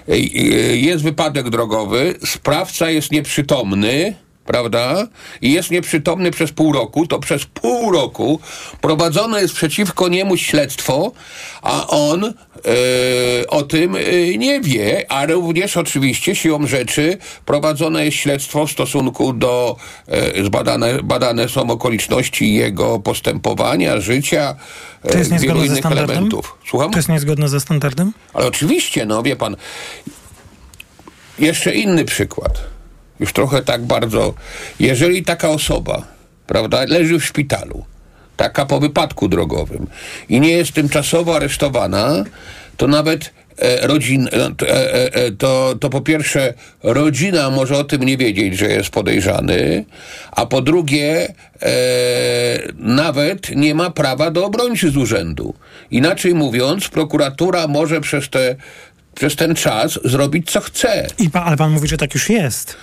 Ej, ej, Jest wypadek drogowy, sprawca jest nieprzytomny, prawda? I jest nieprzytomny przez pół roku, to przez pół roku prowadzone jest przeciwko niemu śledztwo, a on e, o tym e, nie wie, a również oczywiście siłą rzeczy prowadzone jest śledztwo w stosunku do e, zbadane, badane są okoliczności jego postępowania, życia, e, To jest wielu innych standardem? elementów. Słucham? To jest niezgodne ze standardem? Ale oczywiście, no wie pan, jeszcze inny przykład. Już trochę tak bardzo. Jeżeli taka osoba, prawda, leży w szpitalu, taka po wypadku drogowym i nie jest tymczasowo aresztowana, to nawet e, rodzin, e, e, e, to, to po pierwsze rodzina może o tym nie wiedzieć, że jest podejrzany, a po drugie e, nawet nie ma prawa do obrońcy z urzędu. Inaczej mówiąc, prokuratura może przez, te, przez ten czas zrobić co chce. I pa, ale pan mówi, że tak już jest.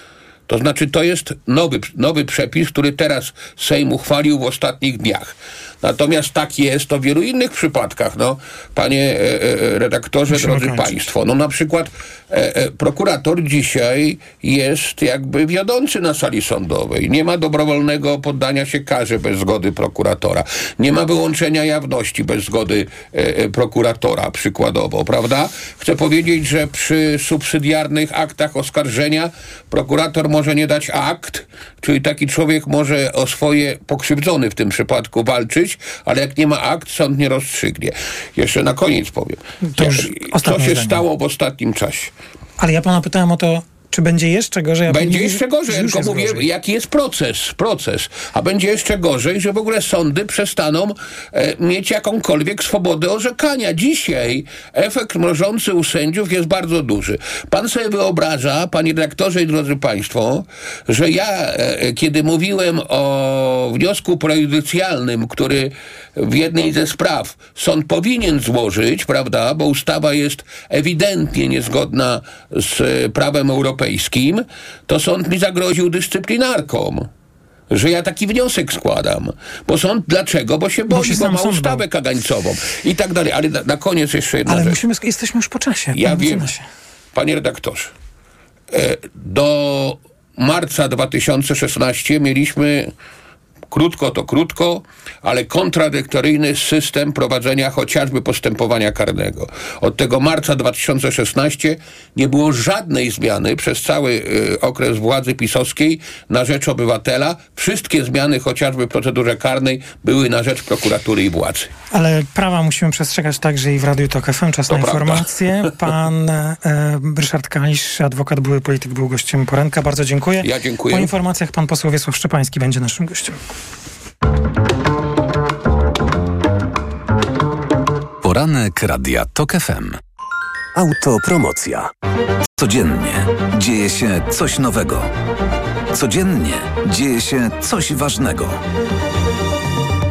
To znaczy, to jest nowy, nowy przepis, który teraz Sejm uchwalił w ostatnich dniach. Natomiast tak jest to w wielu innych przypadkach. No, panie e, e, redaktorze, Musimy drodzy kończyć. państwo, no na przykład e, e, prokurator dzisiaj jest jakby wiodący na sali sądowej. Nie ma dobrowolnego poddania się karze bez zgody prokuratora. Nie ma wyłączenia jawności bez zgody e, e, prokuratora, przykładowo, prawda? Chcę powiedzieć, że przy subsydiarnych aktach oskarżenia prokurator może nie dać akt, czyli taki człowiek może o swoje pokrzywdzony w tym przypadku walczyć, ale jak nie ma akt, sąd nie rozstrzygnie. Jeszcze na koniec powiem. To ostatnie się zdanie. stało w ostatnim czasie? Ale ja pana pytałem o to, czy będzie jeszcze gorzej? a Będzie jeszcze gorzej, tylko jest mówię, gorzej. jaki jest proces, proces. A będzie jeszcze gorzej, że w ogóle sądy przestaną e, mieć jakąkolwiek swobodę orzekania. Dzisiaj efekt mrożący u sędziów jest bardzo duży. Pan sobie wyobraża, panie redaktorze i drodzy państwo, że ja, e, kiedy mówiłem o wniosku prejudycjalnym, który w jednej ze spraw sąd powinien złożyć, prawda, bo ustawa jest ewidentnie niezgodna z e, prawem europejskim, to sąd mi zagroził dyscyplinarką. Że ja taki wniosek składam. Bo sąd, dlaczego? Bo się boi, się bo, ma sąd ustawę kagańcową i tak dalej. Ale na, na koniec jeszcze jedna Ale rzecz. musimy, jesteśmy już po czasie. Ja wiem, się. panie redaktorze, e, do marca 2016 mieliśmy krótko to krótko, ale kontradyktoryjny system prowadzenia chociażby postępowania karnego. Od tego marca 2016 nie było żadnej zmiany przez cały y, okres władzy pisowskiej na rzecz obywatela. Wszystkie zmiany chociażby w procedurze karnej były na rzecz prokuratury i władzy. Ale prawa musimy przestrzegać także i w Radiu Tok FM. Czas To na prawda. informacje. Pan e, Ryszard Kalisz, adwokat, były polityk, był gościem poranka. Bardzo dziękuję. Ja dziękuję. Po informacjach pan poseł Wiesław Szczepański będzie naszym gościem. Poranek Radia TOK FM. Autopromocja. Codziennie dzieje się coś nowego. Codziennie dzieje się coś ważnego.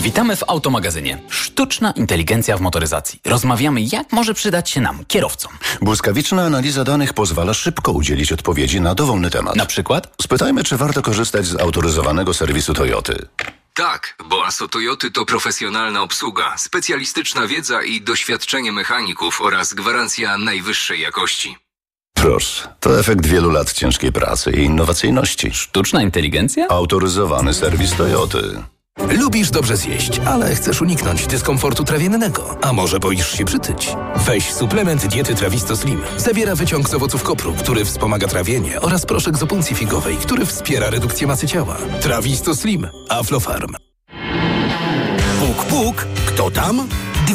Witamy w Automagazynie. Sztuczna inteligencja w motoryzacji. Rozmawiamy, jak może przydać się nam, kierowcom. Błyskawiczna analiza danych pozwala szybko udzielić odpowiedzi na dowolny temat. Na przykład? Spytajmy, czy warto korzystać z autoryzowanego serwisu Toyoty. Tak, bo ASO Toyoty to profesjonalna obsługa, specjalistyczna wiedza i doświadczenie mechaników oraz gwarancja najwyższej jakości. Proszę, to efekt wielu lat ciężkiej pracy i innowacyjności. Sztuczna inteligencja? Autoryzowany serwis Toyoty. Lubisz dobrze zjeść, ale chcesz uniknąć dyskomfortu trawiennego. A może boisz się przytyć? Weź suplement diety Trawisto Slim. Zawiera wyciąg z owoców kopru, który wspomaga trawienie oraz proszek z opuncji figowej, który wspiera redukcję masy ciała. Trawisto Slim. Aflofarm. Puk, puk, kto tam?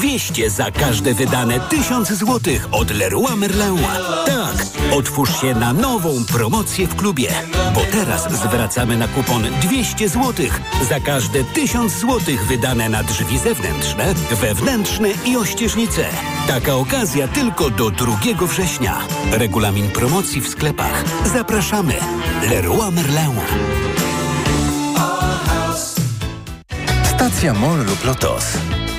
200 za każde wydane 1000 złotych od Leroy Merlin. Tak, otwórz się na nową promocję w klubie, bo teraz zwracamy na kupon 200 złotych za każde 1000 złotych wydane na drzwi zewnętrzne, wewnętrzne i ościeżnice. Taka okazja tylko do 2 września. Regulamin promocji w sklepach. Zapraszamy. Leroy Merlin. Stacja MOL lub LOTOS.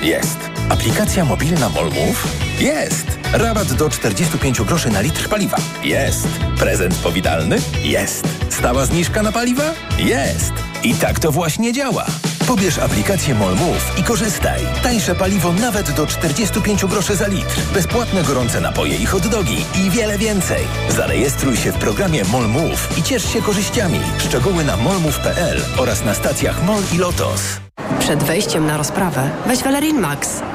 Jest. Aplikacja mobilna MOL Move? Jest. Rabat do 45 groszy na litr paliwa? Jest. Prezent powitalny? Jest. Stała zniżka na paliwa? Jest. I tak to właśnie działa. Pobierz aplikację MolMove i korzystaj. Tańsze paliwo nawet do 45 groszy za litr. Bezpłatne gorące napoje i hot dogi i wiele więcej. Zarejestruj się w programie MolMove i ciesz się korzyściami. Szczegóły na molmove.pl oraz na stacjach MOL i LOTOS. Przed wejściem na rozprawę weź Valerin Max,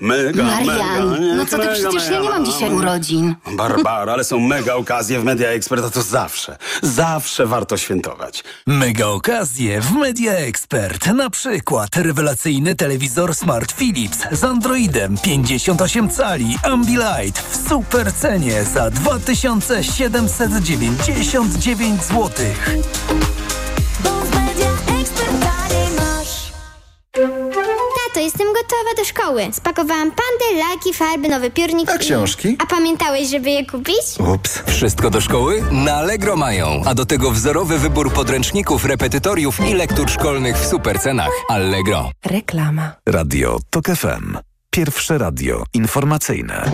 Mega, Marian, mega, no co ty, mega, przecież ja mega nie mam dzisiaj urodzin. Barbara, ale są mega okazje w Media Expert, a to zawsze, zawsze warto świętować. Mega okazje w Media Expert. Na przykład rewelacyjny telewizor Smart Philips z Androidem 58 cali Ambilight w super cenie za 2799 zł. Tato, jestem gotowa do szkoły. Spakowałam pandy, laki, farby, nowy piórnik. A książki? A pamiętałeś, żeby je kupić? Ups. Wszystko do szkoły? Na Allegro mają. A do tego wzorowy wybór podręczników, repetytoriów i lektur szkolnych w super cenach. Allegro. Reklama. Radio TOK FM. Pierwsze radio informacyjne.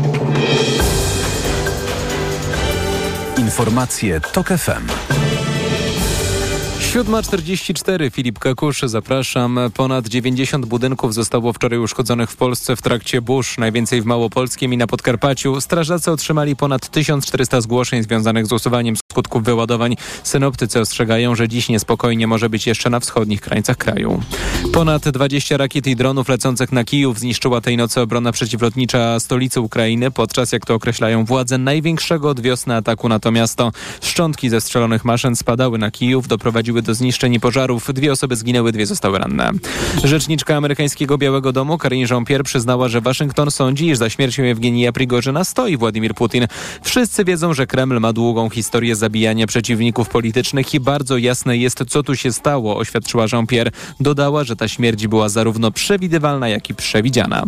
Informacje TOK FM. 7.44 Filip Kakusz, zapraszam. Ponad 90 budynków zostało wczoraj uszkodzonych w Polsce w trakcie burz, najwięcej w Małopolskim i na Podkarpaciu. Strażacy otrzymali ponad 1400 zgłoszeń związanych z usuwaniem skutków wyładowań. Synoptycy ostrzegają, że dziś niespokojnie może być jeszcze na wschodnich krańcach kraju. Ponad 20 rakiet i dronów lecących na Kijów zniszczyła tej nocy obrona przeciwlotnicza stolicy Ukrainy, podczas jak to określają władze największego od wiosny ataku na to miasto. Szczątki ze strzelonych maszyn spadały na Kijów, doprowadziły do zniszczeń i pożarów. Dwie osoby zginęły, dwie zostały ranne. Rzeczniczka amerykańskiego Białego Domu Karine Jean-Pierre przyznała, że Waszyngton sądzi, iż za śmiercią Ewgenija Prigorzyna stoi Władimir Putin. Wszyscy wiedzą, że Kreml ma długą historię zabijania przeciwników politycznych i bardzo jasne jest, co tu się stało, oświadczyła Jean-Pierre. Dodała, że ta śmierć była zarówno przewidywalna, jak i przewidziana.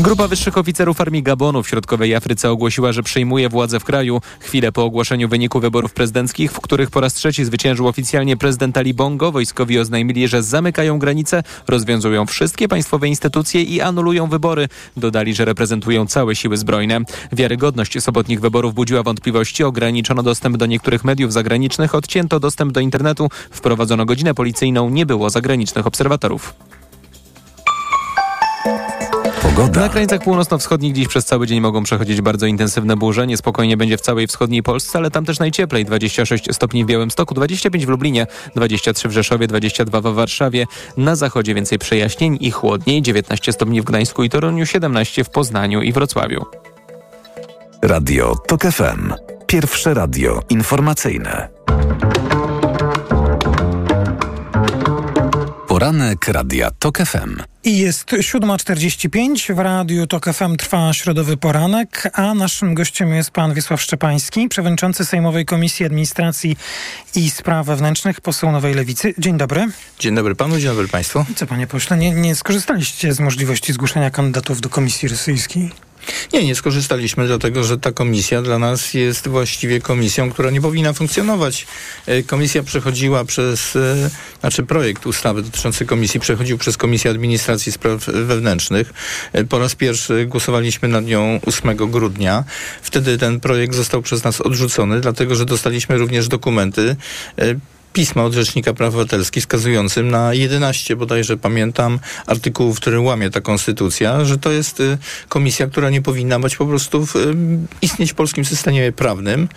Grupa wyższych oficerów Armii Gabonu w Środkowej Afryce ogłosiła, że przejmuje władzę w kraju. Chwilę po ogłoszeniu wyniku wyborów prezydenckich, w których po raz trzeci zwyciężył oficjalnie prezydent Ali Bongo, wojskowi oznajmili, że zamykają granice, rozwiązują wszystkie państwowe instytucje i anulują wybory. Dodali, że reprezentują całe siły zbrojne. Wiarygodność sobotnich wyborów budziła wątpliwości. Ograniczono dostęp do niektórych mediów zagranicznych, odcięto dostęp do internetu, wprowadzono godzinę policyjną, nie było zagranicznych obserwatorów. Pogoda. Na krańcach północno-wschodnich dziś przez cały dzień mogą przechodzić bardzo intensywne burze. Niespokojnie będzie w całej wschodniej Polsce, ale tam też najcieplej. 26 stopni w Białymstoku, 25 w Lublinie, 23 w Rzeszowie, 22 w Warszawie. Na zachodzie więcej przejaśnień i chłodniej. 19 stopni w Gdańsku i Toruniu, 17 w Poznaniu i Wrocławiu. Radio TOK FM. Pierwsze radio informacyjne. Poranek Radia TOK FM. I jest 7.45, w Radiu TOK FM trwa środowy poranek, a naszym gościem jest pan Wiesław Szczepański, przewodniczący Sejmowej Komisji Administracji i Spraw Wewnętrznych, poseł Nowej Lewicy. Dzień dobry. Dzień dobry panu, dzień dobry państwu. Co panie pośle, nie, nie skorzystaliście z możliwości zgłoszenia kandydatów do Komisji Rosyjskiej? Nie, nie skorzystaliśmy, dlatego że ta komisja dla nas jest właściwie komisją, która nie powinna funkcjonować. E, Komisja przechodziła przez, e, znaczy projekt ustawy dotyczący komisji przechodził przez Komisję Administracji Spraw Wewnętrznych. E, Po raz pierwszy głosowaliśmy nad nią 8 grudnia. Wtedy ten projekt został przez nas odrzucony, dlatego że dostaliśmy również dokumenty pisma od Rzecznika Praw Obywatelskich wskazującym na 11, bodajże pamiętam, artykułów, które łamie ta konstytucja, że to jest y, komisja, która nie powinna być po prostu w, y, istnieć w polskim systemie prawnym.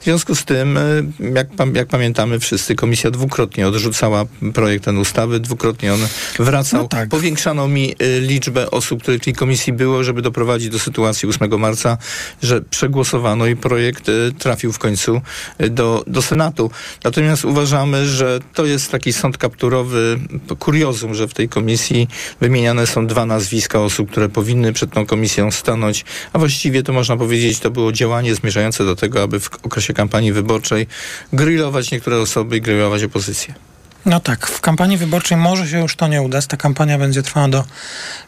W związku z tym, y, jak, jak pamiętamy wszyscy, komisja dwukrotnie odrzucała projekt ten ustawy, dwukrotnie on wracał. Powiększano mi liczbę osób, które w tej komisji było, żeby doprowadzić do sytuacji 8 marca, że przegłosowano i projekt trafił w końcu do, do Senatu. Natomiast uważamy, że to jest taki sąd kapturowy, kuriozum, że w tej komisji wymieniane są dwa nazwiska osób, które powinny przed tą komisją stanąć, a właściwie to można powiedzieć, to było działanie zmierzające do tego, aby w okresie kampanii wyborczej grillować niektóre osoby i grillować opozycję. No tak, w kampanii wyborczej może się już to nie udać. Ta kampania będzie trwała do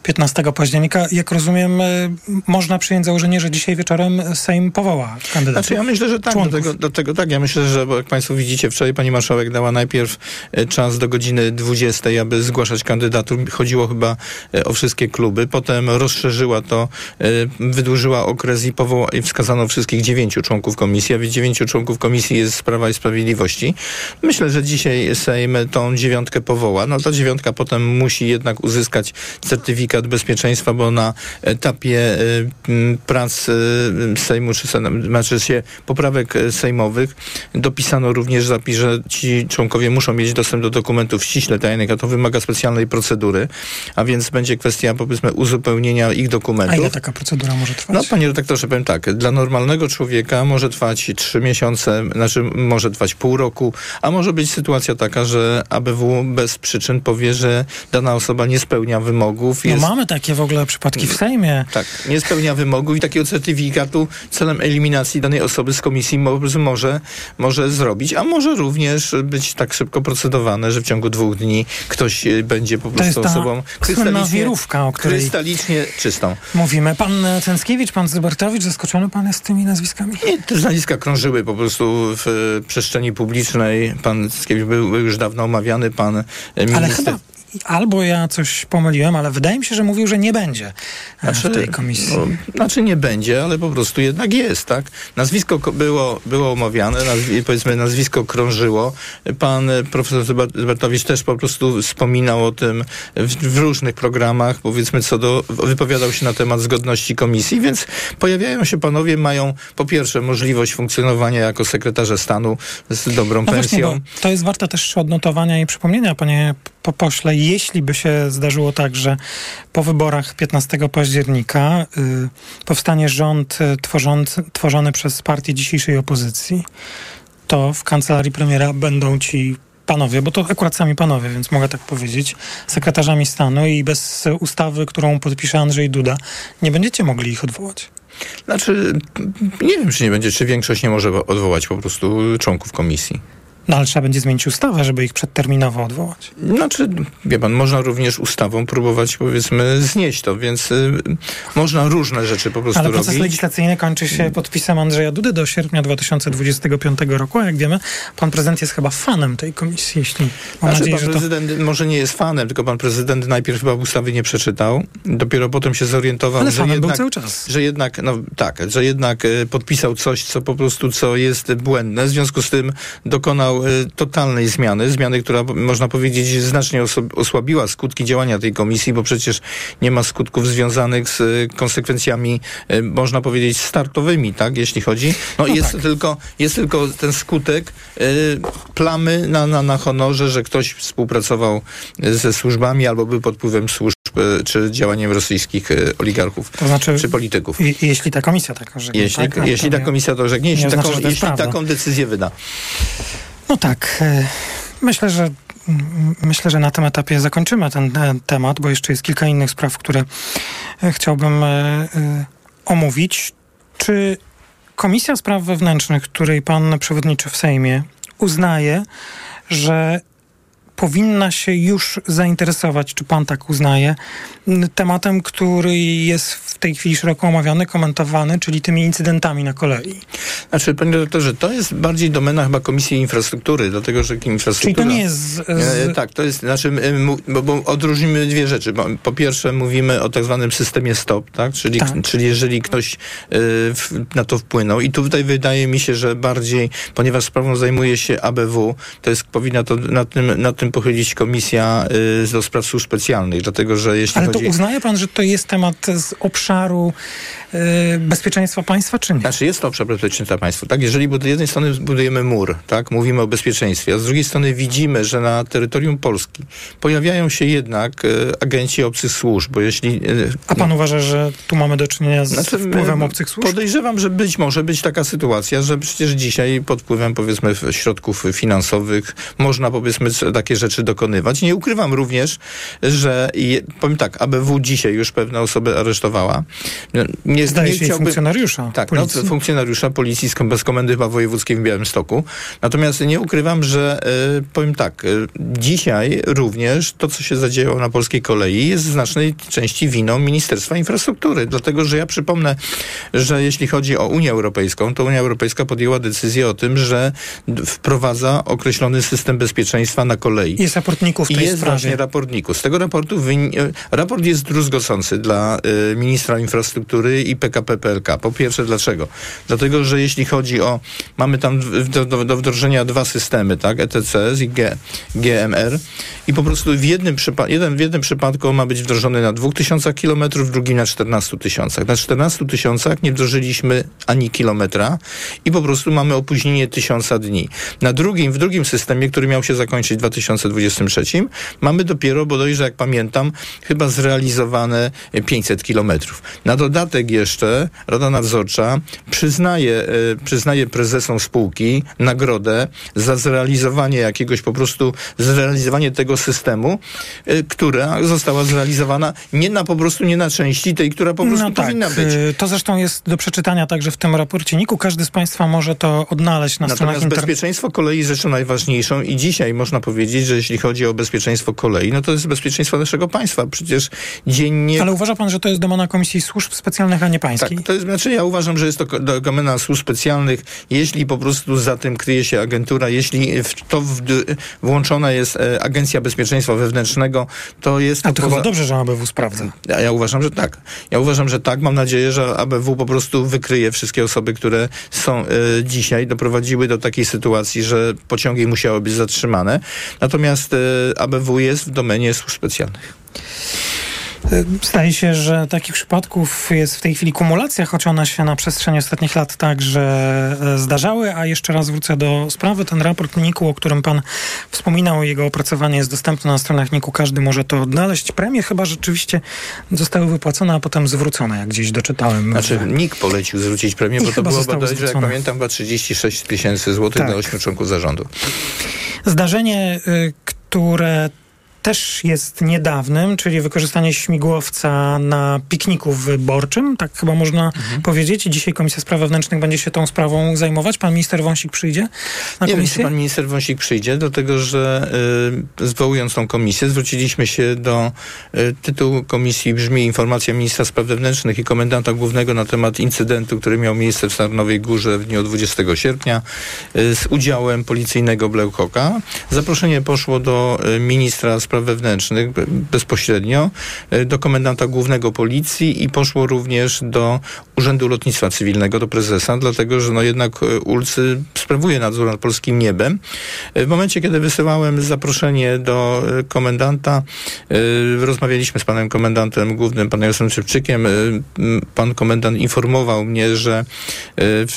15 października. Jak rozumiem, y, można przyjąć założenie, że dzisiaj wieczorem Sejm powoła kandydatów. Znaczy ja myślę, że tak, do tego, do tego tak. Ja myślę, że bo jak Państwo widzicie, wczoraj pani marszałek dała najpierw e, czas do godziny 20, aby zgłaszać kandydatów. Chodziło chyba e, o wszystkie kluby. Potem rozszerzyła to, e, wydłużyła okres i, powoła, i wskazano wszystkich dziewięciu członków komisji, a więc dziewięciu członków komisji jest z Prawa i Sprawiedliwości. Myślę, że dzisiaj Sejm tą dziewiątkę powoła. No ta dziewiątka potem musi jednak uzyskać certyfikat bezpieczeństwa, bo na etapie m, prac y, Sejmu, czy znaczy się poprawek y, sejmowych, dopisano również zapis, że ci członkowie muszą mieć dostęp do dokumentów ściśle tajnych, a to wymaga specjalnej procedury, a więc będzie kwestia powiedzmy uzupełnienia ich dokumentów. A ile taka procedura może trwać? No panie redaktorze, powiem tak, dla normalnego człowieka może trwać trzy miesiące, znaczy może trwać pół roku, a może być sytuacja taka, że ABW bez przyczyn powie, że dana osoba nie spełnia wymogów. No jest, mamy takie w ogóle przypadki w Sejmie. tak, nie spełnia wymogów i takiego certyfikatu celem eliminacji danej osoby z komisji mo- może, może zrobić, a może również być tak szybko procedowane, że w ciągu dwóch dni ktoś y, będzie po prostu osobą słynna wirówka, o której krystalicznie czystą. mówimy. Pan e, Cęckiewicz, pan Zybertowicz, zaskoczony pan jest tymi nazwiskami? Nie, te nazwiska krążyły po prostu w e, przestrzeni publicznej. Pan Cęckiewicz był, był już dawno omawiany, pan e, minister... Ale chyba albo ja coś pomyliłem, ale wydaje mi się, że mówił, że nie będzie e, w tej komisji. No, znaczy nie będzie, ale po prostu jednak jest, tak? Nazwisko ko- było, było omawiane, nazwi, powiedzmy nazwisko krążyło. Pan e, profesor Zyber- Zybertowicz też po prostu wspominał o tym w, w różnych programach, powiedzmy co do, wypowiadał się na temat zgodności komisji, więc pojawiają się panowie, mają po pierwsze możliwość funkcjonowania jako sekretarze stanu z dobrą No właśnie, pensją. bo to jest warte też odnotowania i przypomnienia, panie po pośle, jeśli by się zdarzyło tak, że po wyborach 15 października y, powstanie rząd y, tworzony przez partię dzisiejszej opozycji, to w kancelarii premiera będą ci panowie, bo to akurat sami panowie, więc mogę tak powiedzieć, sekretarzami stanu i bez ustawy, którą podpisze Andrzej Duda, nie będziecie mogli ich odwołać. Znaczy, nie wiem, czy nie będzie, czy większość nie może odwołać po prostu członków komisji. No ale trzeba będzie zmienić ustawę, żeby ich przedterminowo odwołać. Znaczy, wie pan, można również ustawą próbować, powiedzmy, znieść to, więc y, można różne rzeczy po prostu Ale proces robić. legislacyjny kończy się podpisem Andrzeja Dudy do sierpnia 2025 roku, a jak wiemy, pan prezydent jest chyba fanem tej komisji, jeśli mam Znaczy, nadzieję, pan że to... prezydent może nie jest fanem, tylko pan prezydent najpierw chyba ustawy nie przeczytał, dopiero potem się zorientował, Ale że fanem był jednak, cały czas. że jednak, no tak, że jednak e, podpisał coś, co po prostu, co jest błędne, w związku z tym dokonał e, totalnej zmiany, zmiany, która można powiedzieć znacznie osłabiła skutki działania tej komisji, bo przecież nie ma skutków związanych z e, konsekwencjami, e, można powiedzieć, startowymi, tak, jeśli chodzi. No, No jest tak. tylko, jest tylko ten skutek plamy na, na, na honorze, że ktoś współpracował ze służbami albo był pod wpływem służb czy działaniem rosyjskich oligarchów To znaczy, czy polityków. i, jeśli ta komisja tak orzeknie, Jeśli, tak? Jeśli ta komisja to orzeknie, jeśli, taką, jest jeśli taką decyzję wyda. No tak. e, Myślę, że myślę, że na tym etapie zakończymy ten e, temat, bo jeszcze jest kilka innych spraw, które e, chciałbym omówić. Czy Komisja Spraw Wewnętrznych, której pan przewodniczy w Sejmie, uznaje, że powinna się już zainteresować, czy pan tak uznaje, tematem, który jest w tej chwili szeroko omawiany, komentowany, czyli tymi incydentami na kolei. Znaczy, panie doktorze, to jest bardziej domena chyba Komisji Infrastruktury, dlatego że infrastruktura... Czyli to nie jest z, z, E, tak, to jest, znaczy, e, bo, bo odróżnimy dwie rzeczy. Po pierwsze mówimy o tak zwanym systemie STOP, tak? Czyli, Tak. czyli jeżeli ktoś e, na to wpłynął i tu tutaj wydaje mi się, że bardziej, ponieważ sprawą zajmuje się ABW, to jest, powinna to na tym, na tym pochylić komisja e, do spraw służb specjalnych, dlatego że jeśli Ale to chodzi... uznaje pan, że to jest temat z obszaru bezpieczeństwa państwa, czy nie? Znaczy jest to obszar bezpieczeństwa państwa, tak? Jeżeli z jednej strony budujemy mur, tak? Mówimy o bezpieczeństwie, a z drugiej strony widzimy, że na terytorium Polski pojawiają się jednak e, agenci obcych służb, bo jeśli... E, A pan uważa, że tu mamy do czynienia z Znaczy, wpływem e, obcych służb? Podejrzewam, że być może być taka sytuacja, że przecież dzisiaj pod wpływem powiedzmy środków finansowych można powiedzmy takie rzeczy dokonywać. Nie ukrywam również, że je, powiem tak, ABW dzisiaj już pewne osoby aresztowała. No, Nie, Zdaje się chciałbym, funkcjonariusza Tak. No, funkcjonariusza policji bez komendy chyba wojewódzkiej w Białymstoku. Natomiast nie ukrywam, że y, powiem tak, y, dzisiaj również to, co się zadziało na polskiej kolei jest w znacznej części winą Ministerstwa Infrastruktury. Dlatego, że ja przypomnę, że jeśli chodzi o Unię Europejską, to Unia Europejska podjęła decyzję o tym, że wprowadza określony system bezpieczeństwa na kolei. Jest raportników w tej I jest sprawie. właśnie raportników. Z tego raportu raport jest druzgocący dla y, ministra infrastruktury i PKP PLK. Po pierwsze, dlaczego? Dlatego, że jeśli chodzi o, mamy tam do, do, do wdrożenia dwa systemy, tak, ETCS i G, GMR i po prostu w jednym, przypa- jeden, w jednym przypadku ma być wdrożony na 2000 km, w drugim na 14 tysiącach. Na 14 tysiącach nie wdrożyliśmy ani kilometra i po prostu mamy opóźnienie tysiąca dni. Na drugim, w drugim systemie, który miał się zakończyć w 2023, mamy dopiero, bodajże jak pamiętam, chyba zrealizowane 500 kilometrów. Na dodatek jeszcze Rada Nadzorcza przyznaje, e, przyznaje prezesom spółki nagrodę za zrealizowanie jakiegoś po prostu zrealizowanie tego systemu, e, która została zrealizowana nie na po prostu nie na części tej, która po prostu No tak, powinna być. y, to zresztą jest do przeczytania także w tym raporcie NIK-u. Każdy z Państwa może to odnaleźć na stronach Natomiast internetowych. bezpieczeństwo kolei jest rzeczą najważniejszą i dzisiaj można powiedzieć, że jeśli chodzi o bezpieczeństwo kolei, no to jest bezpieczeństwo naszego państwa. Przecież dziennie... Ale uważa Pan, że to jest domena Komisji Służb Specjalnych, a nie Pańskiej? Tak, to jest, znaczy ja uważam, że jest to domena służb specjalnych, jeśli po prostu za tym kryje się agentura, jeśli w to w, włączona jest e, Agencja Bezpieczeństwa Wewnętrznego, to jest A to to chyba dobrze, że ABW sprawdza. Ja, ja uważam, że tak. Ja uważam, że tak. Mam nadzieję, że ABW po prostu wykryje wszystkie osoby, które są e, dzisiaj, doprowadziły do takiej sytuacji, że pociągi musiały być zatrzymane. Natomiast e, ABW jest w domenie służb specjalnych. Y, Zdaje się, że takich przypadków jest w tej chwili kumulacja, choć one się na przestrzeni ostatnich lat także e, zdarzały. A jeszcze raz wrócę do sprawy. Ten raport NIK-u, o którym pan wspominał, jego opracowanie jest dostępne na stronach NIK-u. Każdy może to odnaleźć. Premie chyba rzeczywiście zostały wypłacone, a potem zwrócone, jak gdzieś doczytałem. Znaczy NIK polecił zwrócić premię, I bo to było bodajże, jak pamiętam, chyba 36 tysięcy złotych Tak. dla ośmiu członków zarządu. Zdarzenie, y, które też jest niedawnym, czyli wykorzystanie śmigłowca na pikniku wyborczym, tak chyba można Mhm. powiedzieć. Dzisiaj Komisja Spraw Wewnętrznych będzie się tą sprawą zajmować. Pan minister Wąsik przyjdzie na Nie wiem, czy komisję? pan minister Wąsik przyjdzie, dlatego że y, zwołując tą komisję, zwróciliśmy się do y, tytułu komisji brzmi Informacja Ministra Spraw Wewnętrznych i Komendanta Głównego na temat incydentu, który miał miejsce w Sarnowej Górze w dniu 20 sierpnia y, z udziałem policyjnego Bleukoka. Zaproszenie poszło do y, ministra spraw wewnętrznych be- bezpośrednio, y, do komendanta głównego policji i poszło również do Urzędu Lotnictwa Cywilnego, do prezesa, dlatego że no jednak y, ULCY sprawuje nadzór nad polskim niebem. Y, W momencie, kiedy wysyłałem zaproszenie do komendanta, rozmawialiśmy z panem komendantem głównym, panem Jarosławem Szybczykiem. Pan komendant informował mnie, że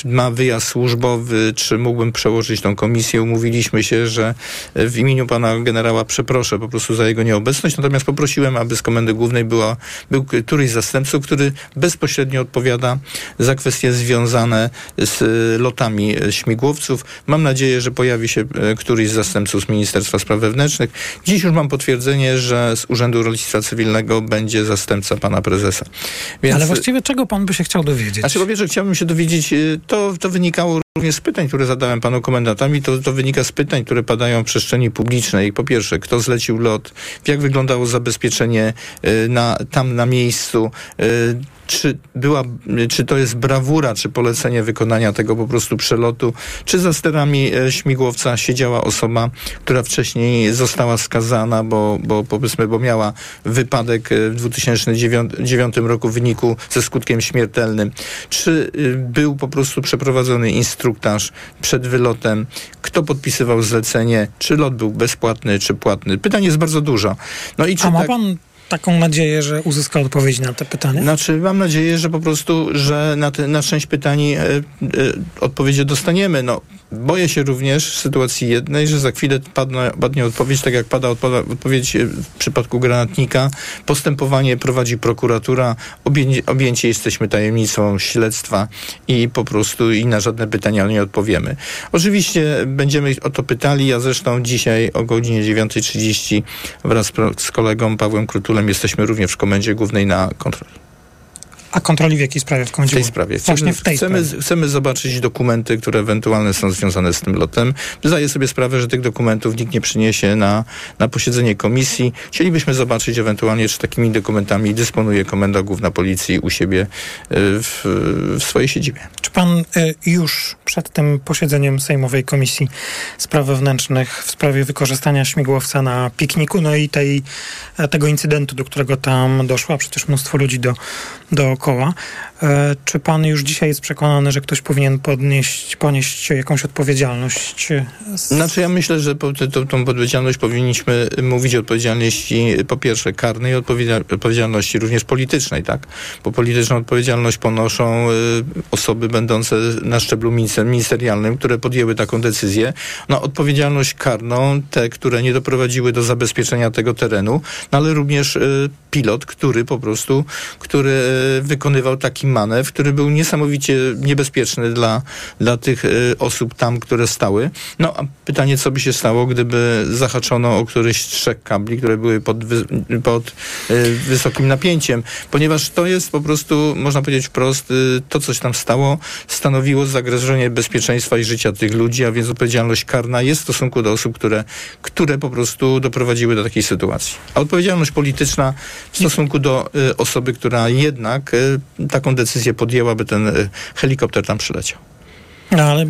ma wyjazd służbowy, czy mógłbym przełożyć tą komisję. Umówiliśmy się, że w imieniu pana generała przeproszę po prostu za jego nieobecność, natomiast poprosiłem, aby z komendy głównej była, był któryś z zastępców, który bezpośrednio odpowiada za kwestie związane z y, lotami y, śmigłowców. Mam nadzieję, że pojawi się y, któryś z zastępców z Ministerstwa Spraw Wewnętrznych. Dziś już mam potwierdzenie, że z Urzędu Rolnictwa Cywilnego będzie zastępca pana prezesa. Więc, Ale właściwie czego pan by się chciał dowiedzieć? znaczy, po pierwsze, chciałbym się dowiedzieć, to, to wynikało również z pytań, które zadałem panu komendantowi, to, to wynika z pytań, które padają w przestrzeni publicznej. Po pierwsze, kto zlecił lot, jak wyglądało zabezpieczenie y, na, tam na miejscu, y, czy, była, czy to jest brawura, czy polecenie wykonania tego po prostu przelotu, czy za sterami e, śmigłowca siedziała osoba, która wcześniej została skazana, bo, bo powiedzmy, bo miała wypadek e, w 2009 roku w wyniku ze skutkiem śmiertelnym. Czy y, był po prostu przeprowadzony instruktaż przed wylotem? Kto podpisywał zlecenie? Czy lot był bezpłatny, czy płatny? Pytań jest bardzo dużo. No i czy A ma tak... pan taką nadzieję, że uzyska odpowiedź na te pytania? Znaczy, mam nadzieję, że po prostu, że na, te, na część pytań e, e, odpowiedzi dostaniemy. No, boję się również sytuacji jednej, że za chwilę padnie, odpowiedź, tak jak pada odpowiedź e, w przypadku granatnika. Postępowanie prowadzi prokuratura, objęcie, objęcie jesteśmy tajemnicą śledztwa i po prostu i na żadne pytania nie odpowiemy. Oczywiście będziemy o to pytali, ja zresztą dzisiaj o godzinie 9.30 wraz z kolegą Pawłem Krutulem jesteśmy również w Komendzie Głównej na kontroli. A kontroli w jakiej sprawie? W, w tej sprawie. Chcemy, Właśnie w tej chcemy, sprawie. chcemy zobaczyć dokumenty, które ewentualnie są związane z tym lotem. Zdaję sobie sprawę, że tych dokumentów nikt nie przyniesie na, na posiedzenie komisji. Chcielibyśmy zobaczyć ewentualnie, czy takimi dokumentami dysponuje Komenda Główna Policji u siebie e, w, w swojej siedzibie. Czy pan y, już przed tym posiedzeniem Sejmowej Komisji Spraw Wewnętrznych w sprawie wykorzystania śmigłowca na pikniku, no i tej, tego incydentu, do którego tam doszło, a przecież mnóstwo ludzi do, dookoła. E, czy pan już dzisiaj jest przekonany, że ktoś powinien podnieść, ponieść jakąś odpowiedzialność? Z... Znaczy ja myślę, że po, to, tą odpowiedzialność powinniśmy mówić o odpowiedzialności po pierwsze karnej, odpowiedzialności również politycznej, tak? Bo polityczną odpowiedzialność ponoszą osoby będące na szczeblu ministerialnym, które podjęły taką decyzję. No odpowiedzialność karną te, które nie doprowadziły do zabezpieczenia tego terenu, no ale również pilot, który po prostu, który wykonywał taki manewr, który był niesamowicie niebezpieczny dla, dla tych y, osób tam, które stały. No a pytanie, co by się stało, gdyby zahaczono o któryś z trzech kabli, które były pod, pod y, wysokim napięciem, ponieważ to jest po prostu, można powiedzieć wprost, y, to coś tam stało, stanowiło zagrożenie bezpieczeństwa i życia tych ludzi, a więc odpowiedzialność karna jest w stosunku do osób, które, które po prostu doprowadziły do takiej sytuacji. A odpowiedzialność polityczna w stosunku do osoby, która jednak y, taką decyzję podjęła, by ten y, helikopter tam przyleciał. No ale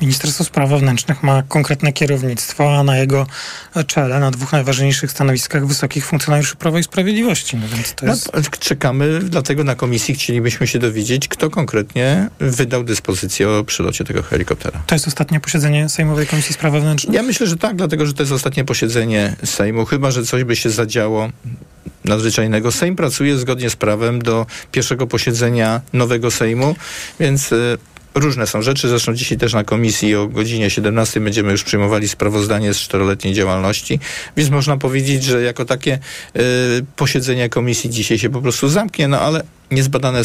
Ministerstwo Spraw Wewnętrznych ma konkretne kierownictwo, a na jego czele, na dwóch najważniejszych stanowiskach wysokich funkcjonariuszy Prawa i Sprawiedliwości. No więc to jest... No, czekamy, dlatego na komisji chcielibyśmy się dowiedzieć, kto konkretnie wydał dyspozycję o przylocie tego helikoptera. To jest ostatnie posiedzenie Sejmowej Komisji Spraw Wewnętrznych? Ja myślę, że tak, dlatego że to jest ostatnie posiedzenie Sejmu, chyba że coś by się zadziało nadzwyczajnego. Sejm pracuje zgodnie z prawem do pierwszego posiedzenia nowego Sejmu, więc y, różne są rzeczy. Zresztą dzisiaj też na komisji o godzinie 17 będziemy już przyjmowali sprawozdanie z czteroletniej działalności, więc można powiedzieć, że jako takie y, posiedzenie komisji dzisiaj się po prostu zamknie, no ale niezbadane są